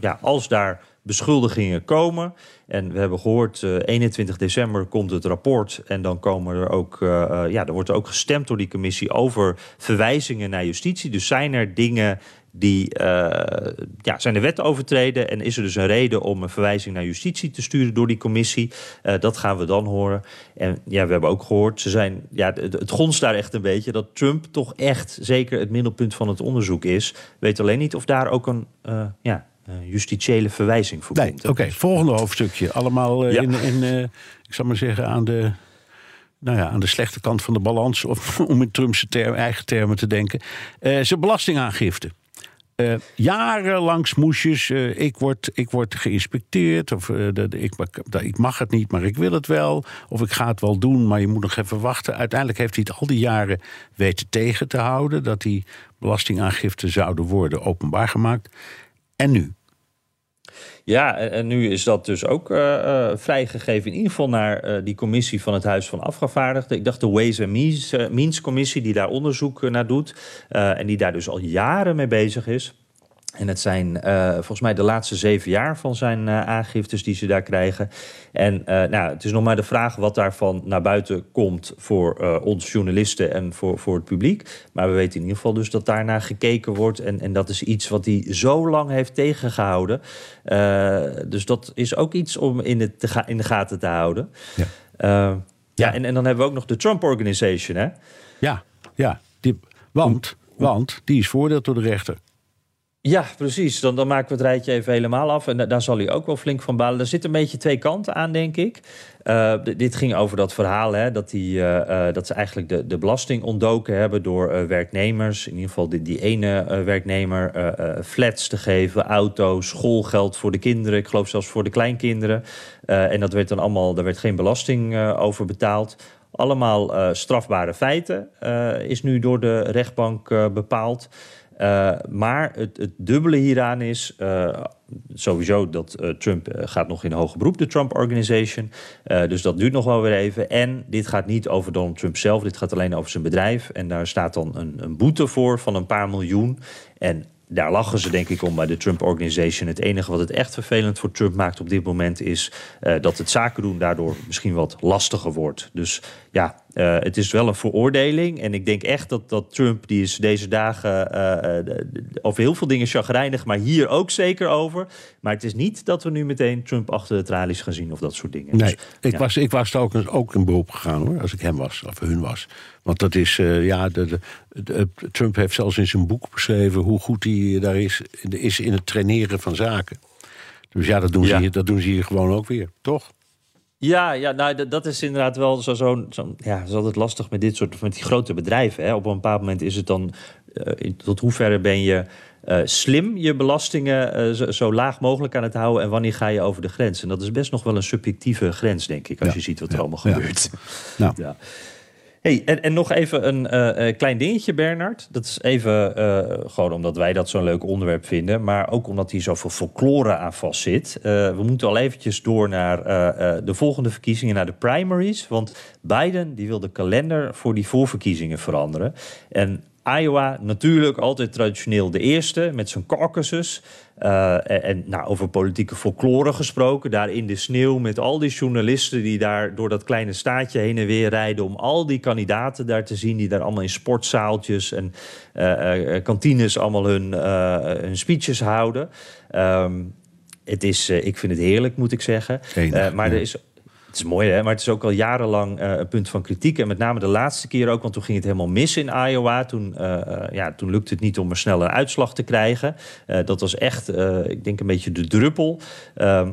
ja, als daar beschuldigingen komen. En we hebben gehoord, eh 21 december komt het rapport. En dan komen er ook, eh, eh, ja, er wordt er ook gestemd door die commissie over verwijzingen naar justitie. Dus zijn er dingen die eh, ja, zijn de wet overtreden en is er dus een reden om een verwijzing naar justitie te sturen door die commissie. Eh, dat gaan we dan horen. En ja, we hebben ook gehoord, ze zijn, ja, het, het gonst daar echt een beetje dat Trump toch echt zeker het middelpunt van het onderzoek is. Weet alleen niet of daar ook een eh, ja, justitiële verwijzing voor Nee, oké. volgende hoofdstukje. Allemaal eh, Ja. in, in eh, ik zal maar zeggen, aan de, nou ja, aan de slechte kant van de balans. Of, om in Trump's term, eigen termen te denken. Eh zijn belastingaangifte. Eh, jarenlang smoesjes. eh, ik, word, ik word geïnspecteerd. Of eh, ik, ik mag het niet, maar ik wil het wel. Of ik ga het wel doen, maar je moet nog even wachten. Uiteindelijk heeft hij het al die jaren weten tegen te houden. Dat die belastingaangiften zouden worden openbaar gemaakt. En nu? Ja, en, nu is dat dus ook eh, eh, vrijgegeven. In ieder geval naar eh, die commissie van het Huis van Afgevaardigden. Ik dacht de Ways and Means, eh, Means commissie die daar onderzoek naar doet. en die daar dus al jaren mee bezig is. En het zijn eh, volgens mij de laatste zeven jaar van zijn eh, aangiftes die ze daar krijgen. En eh, nou, het is nog maar de vraag wat daarvan naar buiten komt voor ons journalisten en voor, voor het publiek. Maar we weten in ieder geval dus dat daarnaar gekeken wordt. En, en dat is iets wat hij zo lang heeft tegengehouden. Eh, dus dat is ook iets om in, het te in de gaten te houden. Ja. Eh, ja, en, en dan hebben we ook nog de Trump Organization, hè? Ja, ja. Die, want, want die is veroordeeld door de rechter. Ja, precies. Dan, dan maken we het rijtje even helemaal af. En daar zal hij ook wel flink van balen. Er zitten een beetje twee kanten aan, denk ik. Uh, dit ging over dat verhaal hè, dat, die, uh, uh, dat ze eigenlijk de, de belasting ontdoken hebben door werknemers, in ieder geval die, die ene werknemer, flats te geven, auto's, schoolgeld voor de kinderen, ik geloof zelfs voor de kleinkinderen. en dat werd dan allemaal, daar werd geen belasting over betaald. Allemaal strafbare feiten is nu door de rechtbank bepaald. Uh, maar het, het, dubbele hieraan is uh, sowieso dat uh, Trump gaat nog in hoger beroep, de Trump Organization. dus dat duurt nog wel weer even. En dit gaat niet over Donald Trump zelf, dit gaat alleen over zijn bedrijf. En daar staat dan een, een boete voor van een paar miljoen. En daar lachen ze denk ik om bij de Trump Organization. Het enige wat het echt vervelend voor Trump maakt op dit moment is dat het zaken doen daardoor misschien wat lastiger wordt. Dus ja, uh, het is wel een veroordeling. En ik denk echt dat, dat Trump, die is deze dagen uh, over heel veel dingen chagrijnig, maar hier ook zeker over. Maar het is niet dat we nu meteen Trump achter de tralies gaan zien of dat soort dingen. Nee, dus, ik, ja. was, ik was ook, ook een beroep gegaan hoor, als ik hem was, of hun was. Want dat is, uh, ja, de, de, de, Trump heeft zelfs in zijn boek beschreven hoe goed hij daar is, is in het traineren van zaken. Dus ja, dat doen, ja. Ze, dat doen ze hier gewoon ook weer, toch? Ja, ja nou, dat is inderdaad wel zo, zo, zo ja, is altijd lastig met dit soort, met die grote bedrijven. Hè. Op een bepaald moment is het dan, uh, tot hoeverre ben je uh, slim je belastingen uh, zo, zo, laag mogelijk aan het houden en wanneer ga je over de grens? En dat is best nog wel een subjectieve grens, denk ik, als ja. je ziet wat er ja. allemaal gebeurt. Nou. Hey, en, nog even een uh, klein dingetje, Bernard. Dat is even uh, gewoon omdat wij dat zo'n leuk onderwerp vinden. Maar ook omdat hier zoveel folklore aan vast zit. We moeten al eventjes door naar de volgende verkiezingen, naar de primaries. Want Biden die wil de kalender voor die voorverkiezingen veranderen. En Iowa natuurlijk altijd traditioneel de eerste met zijn caucuses. Uh, en, en nou, over politieke folklore gesproken, daar in de sneeuw met al die journalisten die daar door dat kleine staatje heen en weer rijden om al die kandidaten daar te zien, die daar allemaal in sportzaaltjes en uh, uh, kantines allemaal hun, hun speeches houden. Um, het is, ik vind het heerlijk, moet ik zeggen. Enig, maar ja. er is het is mooi, hè? maar het is ook al jarenlang uh, een punt van kritiek. En met name de laatste keer ook, want toen ging het helemaal mis in Iowa. Toen, uh, ja, toen lukte het niet om een uitslag te krijgen. Dat was echt, ik denk, een beetje de druppel. Ehm,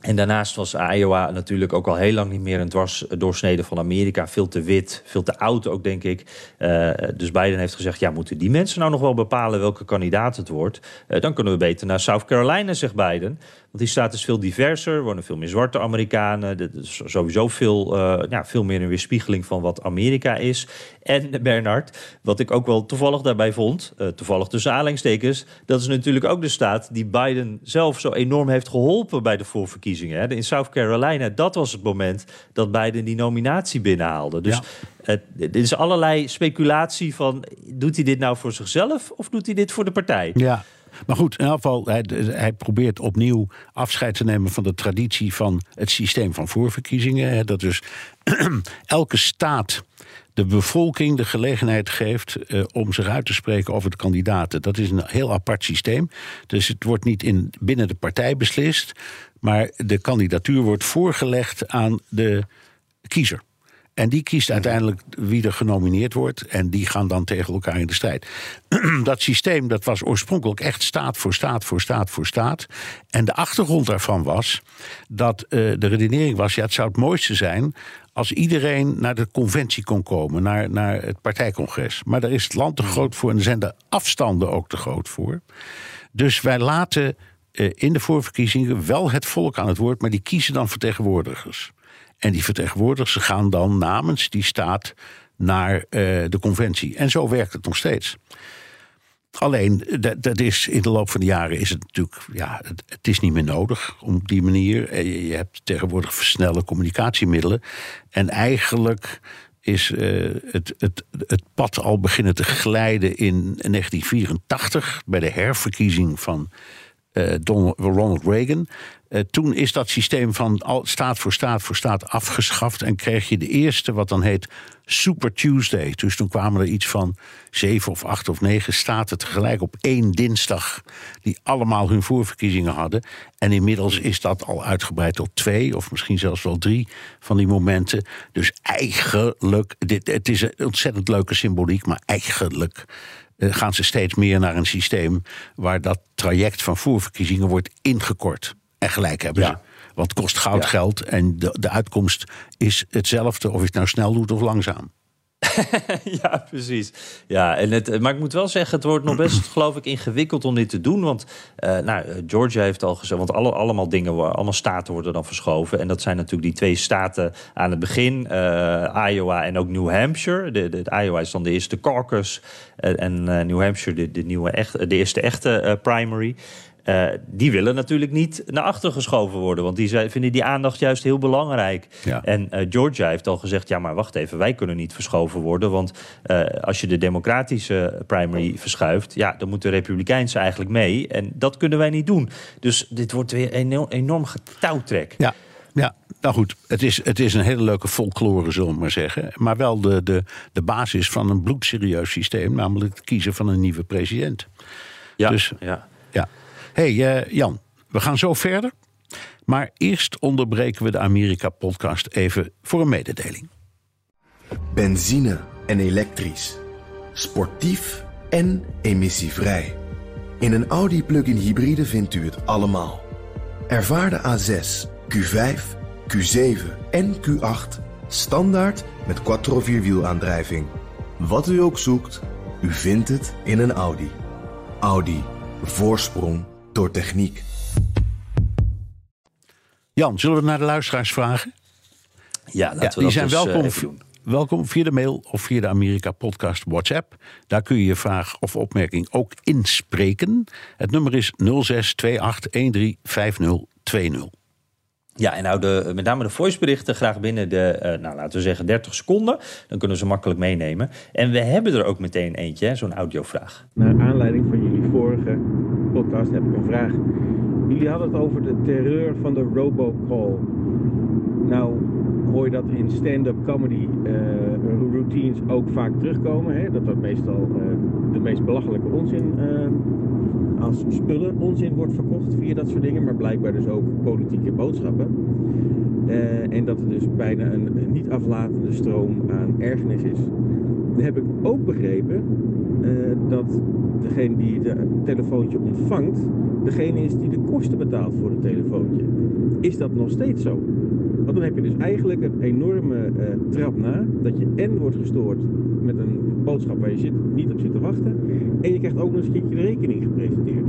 en daarnaast was Iowa natuurlijk ook al heel lang niet meer een dwarsdoorsnede van Amerika. Veel te wit, veel te oud ook, denk ik. Dus Biden heeft gezegd, ja, moeten die mensen nou nog wel bepalen welke kandidaat het wordt? Dan kunnen we beter naar South Carolina, zegt Biden. Want die staat is veel diverser, er wonen veel meer zwarte Amerikanen. Dat is sowieso veel, uh, ja, veel meer een weerspiegeling van wat Amerika is. En Bernard, wat ik ook wel toevallig daarbij vond, uh, toevallig tussen aanleidingstekens, dat is natuurlijk ook de staat die Biden zelf zo enorm heeft geholpen bij de voorverkiezingen. Hè. In South Carolina, dat was het moment dat Biden die nominatie binnenhaalde. Dus ja. uh, er is allerlei speculatie van, doet hij dit nou voor zichzelf of doet hij dit voor de partij? Ja. Maar goed, in ieder geval, hij, hij, probeert opnieuw afscheid te nemen van de traditie van het systeem van voorverkiezingen. Dat dus elke staat de bevolking de gelegenheid geeft uh, om zich uit te spreken over de kandidaten. Dat is een heel apart systeem. Dus het wordt niet in, binnen de partij beslist, maar de kandidatuur wordt voorgelegd aan de kiezer. En die kiest uiteindelijk wie er genomineerd wordt. En die gaan dan tegen elkaar in de strijd. dat systeem dat was oorspronkelijk echt staat voor staat voor staat voor staat. En de achtergrond daarvan was dat uh, de redenering was: ja, het zou het mooiste zijn als iedereen naar de conventie kon komen, naar, naar het partijcongres. Maar daar is het land te groot voor en er zijn de afstanden ook te groot voor. Dus wij laten uh, in de voorverkiezingen wel het volk aan het woord, maar die kiezen dan vertegenwoordigers. En die vertegenwoordigers gaan dan namens die staat naar uh, de conventie. En zo werkt het nog steeds. Alleen, dat, dat, is, in de loop van de jaren is het natuurlijk, ja, het, het is niet meer nodig op die manier. Je, je hebt tegenwoordig versnelle communicatiemiddelen. En eigenlijk is uh, het, het, het pad al beginnen te glijden in 1984 bij de herverkiezing van Donald, Ronald Reagan. Uh, toen is dat systeem van staat voor staat voor staat afgeschaft. En kreeg je de eerste, wat dan heet Super Tuesday. Dus toen kwamen er iets van zeven of acht of negen staten tegelijk op één dinsdag. die allemaal hun voorverkiezingen hadden. En inmiddels is dat al uitgebreid tot twee of misschien zelfs wel drie van die momenten. Dus eigenlijk, dit, het is een ontzettend leuke symboliek, maar eigenlijk eh, gaan ze steeds meer naar een systeem waar dat traject van voorverkiezingen wordt ingekort. En gelijk hebben Ja. ze. Want het kost goud Ja. geld en de, de uitkomst is hetzelfde of je het nou snel doet of langzaam. Ja, precies. Ja, en het, maar ik moet wel zeggen, het wordt nog best, geloof ik, ingewikkeld om dit te doen. Want eh, nou, eh, Georgia heeft al gezegd, want alle, allemaal dingen, allemaal staten worden dan verschoven. En dat zijn natuurlijk die twee staten aan het begin, eh, Iowa en ook New Hampshire. De, de, de Iowa is dan de eerste caucus en, en New Hampshire de, de, nieuwe echt, de eerste echte primary. Eh, die willen natuurlijk niet naar achter geschoven worden, want die zij- vinden die aandacht juist heel belangrijk. Ja. En eh, Georgia heeft al gezegd: ja, maar wacht even, wij kunnen niet verschoven worden. Want eh, als je de democratische primary verschuift, ja, dan moet de republikeinse eigenlijk mee. En dat kunnen wij niet doen. Dus dit wordt weer een enorm, enorm getouwtrek. Ja, ja. nou goed, het is, het is een hele leuke folklore, zullen we maar zeggen. Maar wel de, de, de basis van een bloedserieus systeem, namelijk het kiezen van een nieuwe president. Ja, Dus- ja. Ja. Hey, eh, Jan, we gaan zo verder. Maar eerst onderbreken we de Amerika-podcast even voor een mededeling. Benzine en elektrisch. Sportief en emissievrij. In een Audi plug-in hybride vindt u het allemaal. Ervaar de A6, Q5, Q7 en Q8 standaard met quattro vierwielaandrijving. Wat u ook zoekt, u vindt het in een Audi. Audi. Voorsprong door techniek. Jan, zullen we naar de luisteraars vragen? ja laten Ja, we die dat zijn dus, eh, welkom, even doen. welkom via de mail of via de Amerika Podcast WhatsApp. Daar kun je je vraag of opmerking ook inspreken. Het nummer is 0628135020. Ja, en nou de, met name de voiceberichten graag binnen de, eh, nou, laten we zeggen, 30 seconden. Dan kunnen we ze makkelijk meenemen. En we hebben er ook meteen eentje, zo'n audiovraag. Naar aanleiding van jullie vorige podcast heb ik een vraag. Jullie hadden het over de terreur van de robocall. Nou hoor je dat in stand-up comedy eh, routines ook vaak terugkomen. Hè? Dat dat meestal eh, de meest belachelijke onzin eh, als spullen onzin wordt verkocht via dat soort dingen. Maar blijkbaar dus ook politieke boodschappen. En dat er dus bijna een, niet aflatende stroom aan ergernis is. Heb ik ook begrepen dat degene die het telefoontje ontvangt, degene is die de kosten betaalt voor het telefoontje. Is dat nog steeds zo? Want dan heb je dus eigenlijk een enorme eh, trap na, dat je en wordt gestoord met een boodschap waar je zit, niet op zit te wachten, en je krijgt ook nog eens een keertje de rekening gepresenteerd.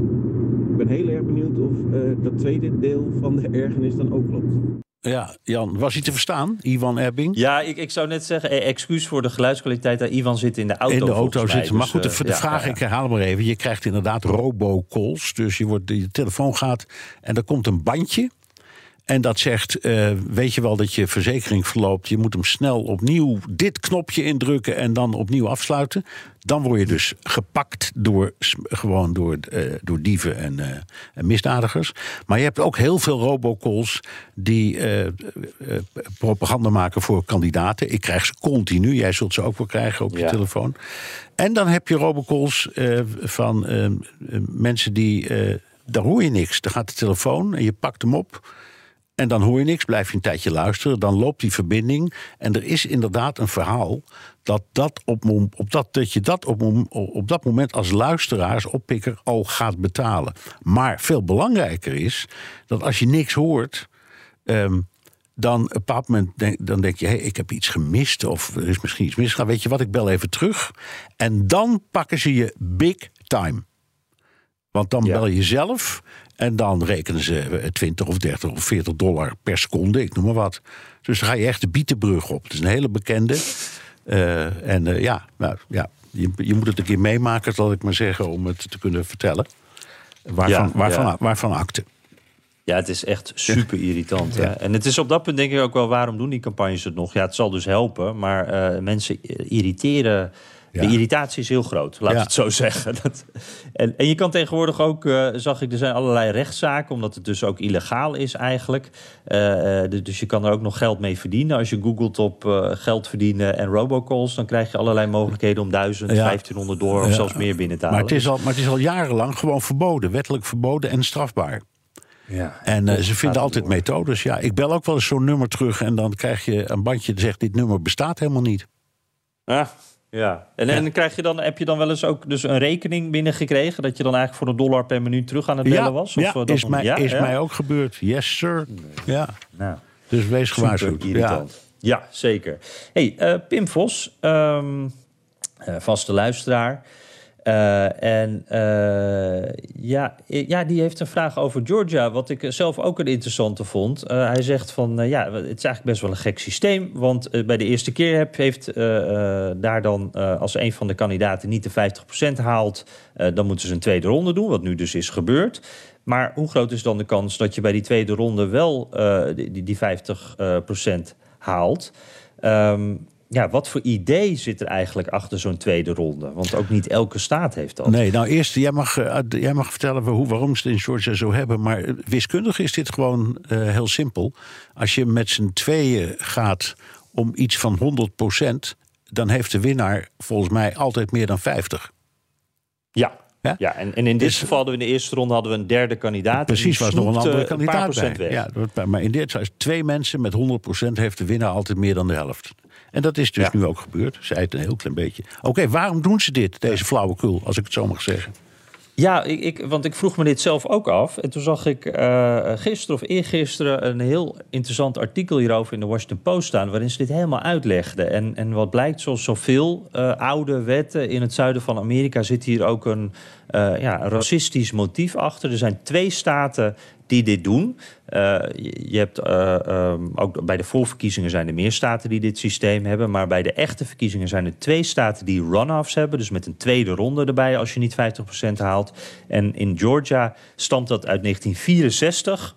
Ik ben heel erg benieuwd of eh, dat tweede deel van de ergernis dan ook klopt. Ja, Jan, was hij te verstaan? Ivan Ebbing? Ja, ik, ik zou net zeggen, eh, excuus voor de geluidskwaliteit. eh, Ivan zit in de auto in de auto mij. zitten. Maar Dus, goed, de, eh, de ja, vraag, ja, ja. ik herhaal maar even. Je krijgt inderdaad robocalls. Dus je, wordt, je telefoon gaat en er komt een bandje. En dat zegt, eh, weet je wel dat je verzekering verloopt. Je moet hem snel opnieuw dit knopje indrukken en dan opnieuw afsluiten. Dan word je dus gepakt door, gewoon door, eh, door dieven en, eh, en misdadigers. Maar je hebt ook heel veel robocalls die propaganda maken voor kandidaten. Ik krijg ze continu. Jij zult ze ook wel krijgen op je Ja. telefoon. En dan heb je robocalls van mensen die... daar hoor je niks. Dan gaat de telefoon en je pakt hem op. En dan hoor je niks, blijf je een tijdje luisteren. Dan loopt die verbinding. En er is inderdaad een verhaal dat, dat, op, op dat, dat je dat op, op dat moment als luisteraars oppikker al gaat betalen. Maar veel belangrijker is dat als je niks hoort. ehm, dan op een bepaald moment denk, dan denk je, hey, ik heb iets gemist of er is misschien iets misgegaan. Weet je wat, ik bel even terug. En dan pakken ze je big time. Want dan Ja. bel je zelf en dan rekenen ze eh, 20 of 30 of 40 dollar per seconde, ik noem maar wat. Dus dan ga je echt de bietenbrug op. Het is een hele bekende. Eh, en eh, ja, nou, ja je, je moet het een keer meemaken, zal ik maar zeggen, om het te kunnen vertellen. Waarvan, Ja, waarvan, ja. waarvan. Ja, het is echt super irritant. Hè? En het is op dat punt denk ik ook wel, waarom doen die campagnes het nog? Ja, het zal dus helpen, maar eh, mensen irriteren. Ja. De irritatie is heel groot, laat Ja. ik het zo zeggen. Dat, en, en je kan tegenwoordig ook, eh, zag ik, er zijn allerlei rechtszaken, omdat het dus ook illegaal is eigenlijk. Eh, eh, dus je kan er ook nog geld mee verdienen. Als je googelt op geld verdienen en robocalls, dan krijg je allerlei mogelijkheden om 1000, Ja. 1500 dollar of Ja. zelfs meer binnen te Maar halen. het, is al, maar het is al jarenlang gewoon verboden, wettelijk verboden en strafbaar. ja. En eh, ze vinden altijd door. methodes. Ja, ik bel ook wel eens zo'n nummer terug en dan krijg je een bandje dat zegt: dit nummer bestaat helemaal niet. Ja, Ja, en, en krijg je dan, heb je dan wel eens ook dus een rekening binnengekregen... dat je dan eigenlijk voor een dollar per minuut terug aan het bellen was? Of ja, dat is, mij, is mij ook gebeurd. Yes, sir. Ja. Nou, dus wees gewaarschuwd. Ja. ja, zeker. hey, uh, Pim Vos, um, uh, vaste luisteraar... Uh, en uh, ja, ja, die heeft een vraag over Georgia, wat ik zelf ook een interessante vond. Hij zegt van, ja, het is eigenlijk best wel een gek systeem. Want bij de eerste keer heb, heeft daar dan, als een van de kandidaten niet de 50% haalt... dan moeten ze een tweede ronde doen, wat nu dus is gebeurd. Maar hoe groot is dan de kans dat je bij die tweede ronde wel die, die 50% haalt... Um, ja, wat voor idee zit er eigenlijk achter zo'n tweede ronde? Want ook niet elke staat heeft dat. Nee, nou eerst, jij mag, uh, jij mag vertellen hoe, waarom ze het in Georgia zo hebben. Maar wiskundig is dit gewoon uh, heel simpel. Als je met z'n tweeën gaat om iets van 100% dan heeft de winnaar volgens mij altijd meer dan 50. Ja, ja? ja, en, en in dit dus, geval hadden we in de eerste ronde hadden we een derde kandidaat. Precies, was nog een andere kandidaat bij. Weg. Ja, maar in dit geval twee mensen met 100% heeft de winnaar altijd meer dan de helft. En dat is dus nu ook gebeurd. Zij het een heel klein beetje. Oké, waarom doen ze dit, deze flauwekul, als ik het zo mag zeggen? Ja, ik, ik, want ik vroeg me dit zelf ook af. En toen zag ik uh, gisteren of eergisteren een heel interessant artikel hierover in de Washington Post staan. waarin ze dit helemaal uitlegden. En, en wat blijkt, zoals zoveel uh, oude wetten in het zuiden van Amerika. zit hier ook een uh, ja, racistisch motief achter. Er zijn twee staten die dit doen. Uh, je hebt uh, um, ook bij de voorverkiezingen zijn er meer staten die dit systeem hebben. Maar bij de echte verkiezingen zijn er twee staten die runoffs hebben. Dus met een tweede ronde erbij als je niet 50% haalt. En in Georgia stamt dat uit 1964.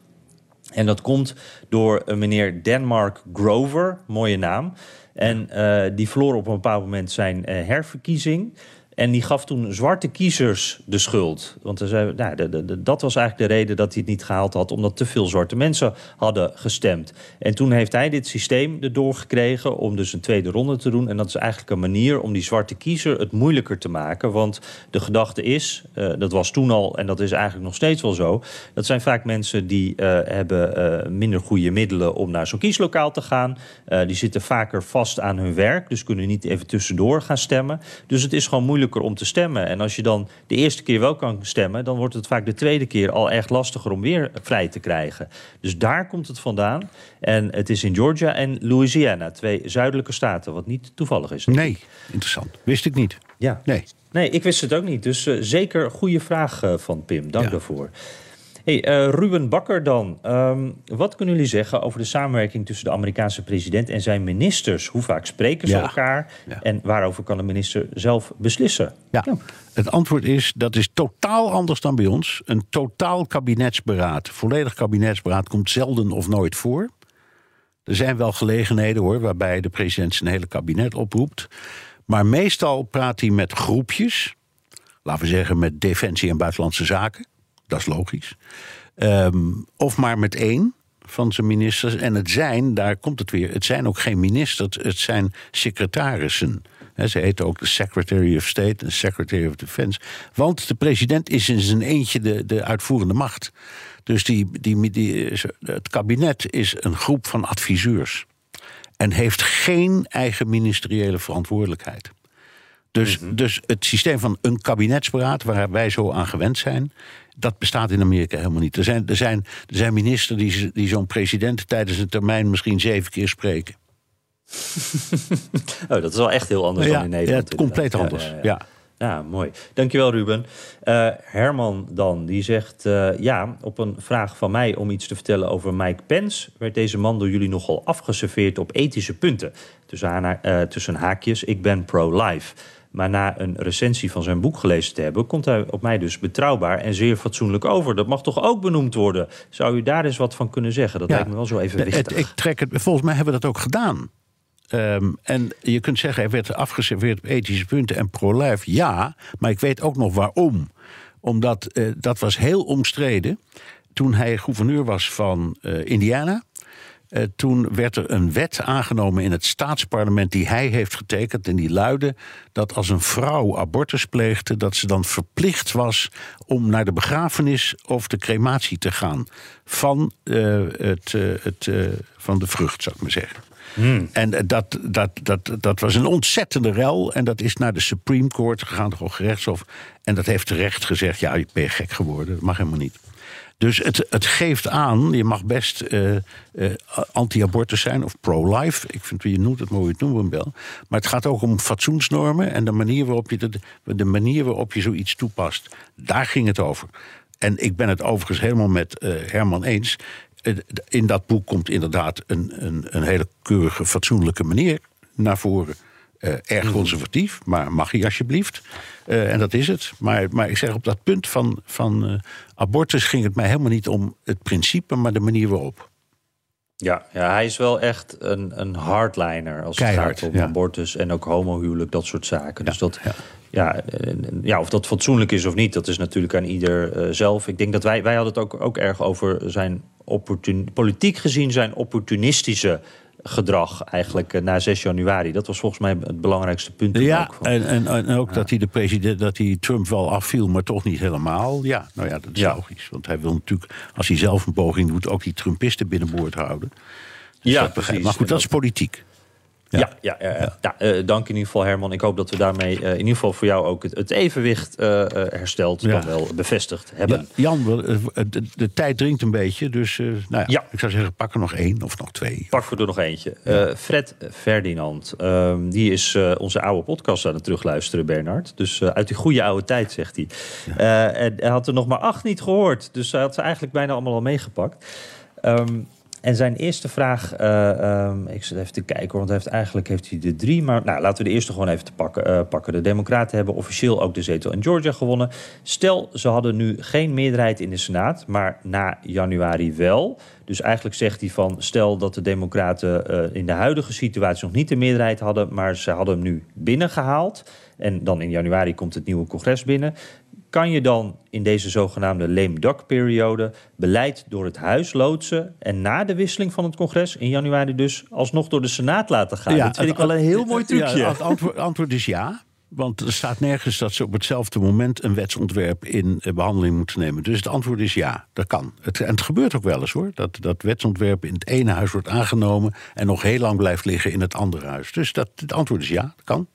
En dat komt door een meneer Denmark Grover, mooie naam. En die verloor op een bepaald moment zijn herverkiezing. En die gaf toen zwarte kiezers de schuld. Want zei, nou, dat was eigenlijk de reden dat hij het niet gehaald had, omdat te veel zwarte mensen hadden gestemd. En toen heeft hij dit systeem erdoor gekregen om dus een tweede ronde te doen. En dat is eigenlijk een manier om die zwarte kiezer het moeilijker te maken. Want de gedachte is, uh, dat was toen al en dat is eigenlijk nog steeds wel zo. Dat zijn vaak mensen die uh, hebben uh, minder goede middelen om naar zo'n kieslokaal te gaan. die zitten vaker vast aan hun werk, dus kunnen niet even tussendoor gaan stemmen. Dus het is gewoon moeilijk om te stemmen. En als je dan de eerste keer wel kan stemmen, dan wordt het vaak de tweede keer al echt lastiger om weer vrij te krijgen. Dus daar komt het vandaan. En het is in Georgia en Louisiana, twee zuidelijke staten, wat niet toevallig is. Nee, interessant. Wist ik niet. Ja. Nee. Nee, ik wist het ook niet. Dus uh, zeker goede vraag uh, van Pim. Dank ja. daarvoor. Hey, uh, Ruben Bakker dan. Um, wat kunnen jullie zeggen over de samenwerking tussen de Amerikaanse president en zijn ministers? Hoe vaak spreken ze ja. elkaar? Ja. En waarover kan de minister zelf beslissen? Ja. ja. het antwoord is dat is totaal anders dan bij ons. Een totaal kabinetsberaad, volledig kabinetsberaad komt zelden of nooit voor. Er zijn wel gelegenheden hoor, waarbij de president zijn hele kabinet oproept. Maar meestal praat hij met groepjes. Laten we zeggen met defensie en buitenlandse zaken dat is logisch. Um, of maar met één van zijn ministers. En het zijn, daar komt het weer, het zijn ook geen ministers, het zijn secretarissen. He, ze heten ook de Secretary of State en Secretary of Defense. Want de president is in zijn eentje de, de uitvoerende macht. Dus die, die, die, het kabinet is een groep van adviseurs. En heeft geen eigen ministeriële verantwoordelijkheid. Dus, mm -hmm. dus het systeem van een kabinetsberaad, waar wij zo aan gewend zijn, dat bestaat in Amerika helemaal niet. Er zijn, er zijn, er zijn ministers die, die zo'n president tijdens een termijn misschien zeven keer spreken. oh, dat is wel echt heel anders ja, dan in Nederland. Ja, compleet anders. Ja, ja, ja, mooi. Dankjewel, Ruben. Uh, Herman dan, die zegt... Uh, ja, op een vraag van mij om iets te vertellen over Mike Pence... werd deze man door jullie nogal afgeserveerd op ethische punten. Tussen, uh, tussen haakjes, ik ben pro-life. Maar na een recensie van zijn boek gelezen te hebben, komt hij op mij dus betrouwbaar en zeer fatsoenlijk over. Dat mag toch ook benoemd worden? Zou u daar eens wat van kunnen zeggen? Dat ja, lijkt me wel zo even wichtig. Ik trek het, volgens mij hebben we dat ook gedaan. Um, en je kunt zeggen, hij werd afgeserveerd op ethische punten en pro-life. Ja, maar ik weet ook nog waarom. Omdat uh, dat was heel omstreden. Toen hij gouverneur was van uh, Indiana. Uh, toen werd er een wet aangenomen in het staatsparlement die hij heeft getekend. En die luidde dat als een vrouw abortus pleegde, dat ze dan verplicht was om naar de begrafenis of de crematie te gaan van, uh, het, uh, het, van de vrucht, zou ik maar zeggen. En eh, dat, dat, dat, dat was een ontzettende rel. En dat is naar de Supreme Court gegaan, het Gerechtshof. En dat heeft terecht gezegd: ja, je bent gek geworden. Dat mag helemaal niet. Dus het, het geeft aan, je mag best uh, anti-abortus zijn of pro-life. Ik vind, je noemt het mooi, het noemen wel. Maar het gaat ook om fatsoensnormen en de manier waarop je, de, de manier waarop je zoiets toepast. Daar ging het over. En ik ben het overigens helemaal met uh, Herman eens. In dat boek komt inderdaad een, een, een hele keurige, fatsoenlijke manier naar voren. Uh, erg mhm. conservatief, maar mag hij alsjeblieft. Uh, en dat is het. Maar, maar ik zeg op dat punt van, van uh, abortus ging het mij helemaal niet om het principe, maar de manier waarop. Ja, ja hij is wel echt een, een hardliner als Keihard, het gaat om ja. abortus en ook homohuwelijk, dat soort zaken. Ja, dus dat, ja. ja. Ja, of dat fatsoenlijk is of niet, dat is natuurlijk aan ieder zelf. Ik denk dat wij, wij hadden het ook, ook erg over zijn opportun, politiek gezien zijn opportunistische gedrag eigenlijk uh, na 6 januari. Dat was volgens mij het belangrijkste punt. Ja, ook van. en, en, en ook ja. dat hij de president, dat hij Trump wel afviel, maar toch niet helemaal. Ja, nou ja, dat is Ja. logisch. Want hij wil natuurlijk, als hij zelf een poging doet, ook die Trumpisten binnenboord houden. Dus Ja, precies. Maar goed, dat is politiek. Ja, ja, ja, ja. ja eh, dank in ieder geval Herman. Ik hoop dat we daarmee eh, in ieder geval voor jou ook het, het evenwicht eh, hersteld, dan wel bevestigd hebben. Ja, Jan, de, de tijd dringt een beetje, dus nou ja, ik zou zeggen, pak er nog één of nog twee. We er nog eentje. Fred Ferdinand, ehm, die is onze oude podcast aan het terugluisteren, Bernard. Dus uit die goede oude tijd, zegt hij. En hij had er nog maar acht niet gehoord. Dus hij had ze eigenlijk bijna allemaal al meegepakt. Ehm, en zijn eerste vraag, eh, ehm, ik zit even te kijken, want heeft, eigenlijk heeft hij de drie. Maar nou, laten we de eerste gewoon even te pakken, eh, pakken. De Democraten hebben officieel ook de zetel in Georgia gewonnen. Stel, ze hadden nu geen meerderheid in de Senaat, maar na januari wel. Dus eigenlijk zegt hij van, stel dat de Democraten eh, in de huidige situatie nog niet de meerderheid hadden, maar ze hadden hem nu binnengehaald. En dan in januari komt het nieuwe congres binnen kan je dan in deze zogenaamde lame duck periode beleid door het huis loodsen en na de wisseling van het congres in januari dus alsnog door de senaat laten gaan? dat vind ik wel een heel mooi trucje. Ja, het antwoord, antwoord is ja. Want er staat nergens dat ze op hetzelfde moment een wetsontwerp in eh, behandeling moeten nemen. Dus het antwoord is ja, dat kan. Het, en het gebeurt ook wel eens hoor. Dat dat wetsontwerp in het ene huis wordt aangenomen en nog heel lang blijft liggen in het andere huis. Dus dat, het antwoord is ja, dat kan.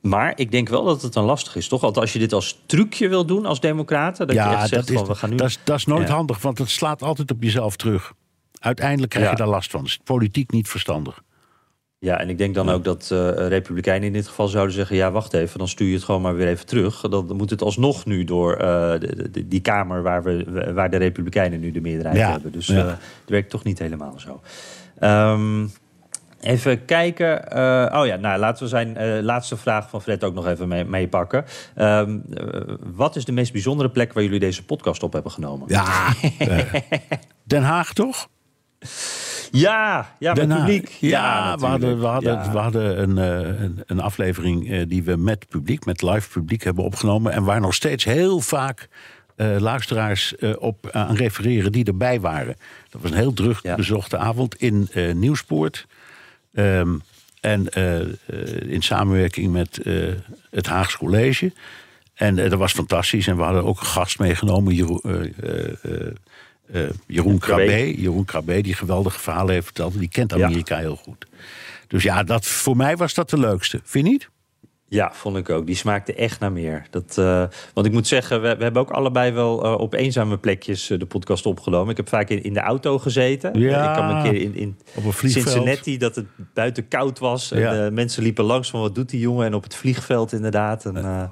Maar ik denk wel dat het dan lastig is, toch? Want als je dit als trucje wil doen als democraten, dat je ja, echt zegt dat, is, van we gaan nu... dat, is, dat is nooit Ja. handig, want het slaat altijd op jezelf terug. Uiteindelijk krijg Ja. je daar last van. Dat is politiek niet verstandig. Ja, en ik denk dan ook dat eh, Republikeinen in dit geval zouden zeggen... ja, wacht even, dan stuur je het gewoon maar weer even terug. Dan moet het alsnog nu door eh, de, de- die Kamer... Waar, we, waar de Republikeinen nu de meerderheid Ja, hebben. Dus ja. eh, het werkt toch niet helemaal zo. Ehm, even kijken. Eh, oh ja, nou, laten we zijn eh, laatste vraag van Fred ook nog even mee- meepakken. Ehm, eh, wat is de meest bijzondere plek waar jullie deze podcast op hebben genomen? Ja, Den Haag toch? ja, ja met publiek. Ja, we hadden, we hadden, Ja. we hadden een, een, een aflevering die we met publiek, met live publiek hebben opgenomen. En waar nog steeds heel vaak luisteraars op aan refereren die erbij waren. Dat was een heel druk Ja. bezochte avond in eh, Nieuwspoort. Ehm, en eh, eh, in samenwerking met eh, het Haags College. En dat was fantastisch. En we hadden ook een gast meegenomen, Jeroen, Jeroen Krabbe. Jeroen Krabbe, die geweldige verhalen heeft verteld. Die kent Ja. Amerika heel goed. Dus ja, dat, voor mij was dat de leukste. Vind je niet? Ja, vond ik ook. Die smaakte echt naar meer. Dat, eh, want ik moet zeggen, we, we hebben ook allebei wel eh, op eenzame plekjes eh, de podcast opgenomen. Ik heb vaak in, in de auto gezeten. Ja. Ik me een keer in, in Op een vliegveld. Cincinnati dat het buiten koud was. En Ja. mensen liepen langs van wat doet die jongen? En op het vliegveld inderdaad. En, nou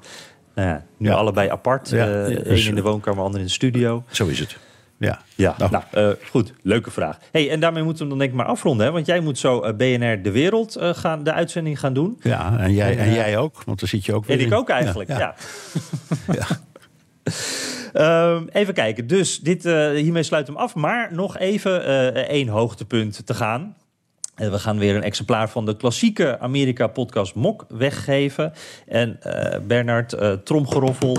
ja, nu allebei apart. Eén in de woonkamer, ander in de studio. Zo is het. Ja. Ja, Nou. nou, eh, goed. Leuke vraag. Hey, en daarmee moeten we hem dan denk ik maar afronden. Hè? Want jij moet zo eh, BNR De Wereld eh, gaan, de uitzending gaan doen. Ja, en jij, en jij ook, want dan zit je ook weer En ik in. ook eigenlijk, ja. Ja, ja. Ehm, even kijken. Dus dit, hiermee sluit hem af. Maar nog even één hoogtepunt te gaan. We gaan weer een exemplaar van de klassieke Amerika-podcast Mok weggeven. En Bernard, tromgeroffel.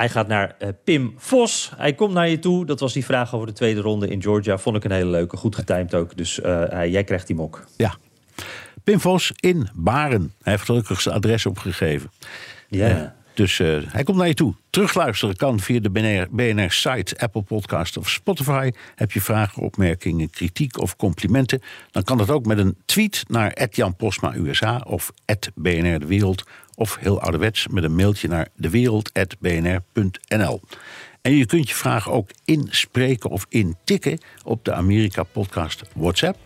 Hij gaat naar eh, Pim Vos. Hij komt naar je toe. Dat was die vraag over de tweede ronde in Georgia. Vond ik een hele leuke. Goed getimed ook. Dus eh, jij krijgt die mok. Ja. Pim Vos in Baren. Hij heeft gelukkig zijn adres opgegeven. Ja. Eh, Dus hij komt naar je toe. Terugluisteren kan via de BNR, BNR-site, Apple Podcast of Spotify. Heb je vragen, opmerkingen, kritiek of complimenten? Dan kan dat ook met een tweet naar Jan Posma USA of BNR De Wereld. Of heel ouderwets met een mailtje naar dewereld.bnr.nl. En je kunt je vragen ook inspreken of intikken op de Amerika Podcast WhatsApp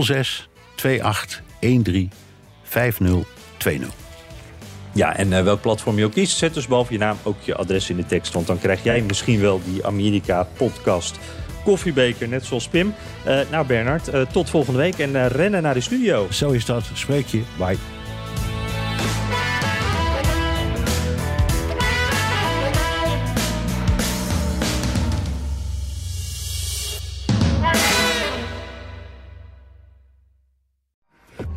06 28 13 5020. Ja, en uh, welk platform je ook kiest, zet dus boven je naam ook je adres in de tekst. Want dan krijg jij misschien wel die Amerika Podcast koffiebeker, net zoals Pim. Uh, nou, Bernard, uh, tot volgende week en rennen naar de studio. Zo is dat. Spreek je. Bye.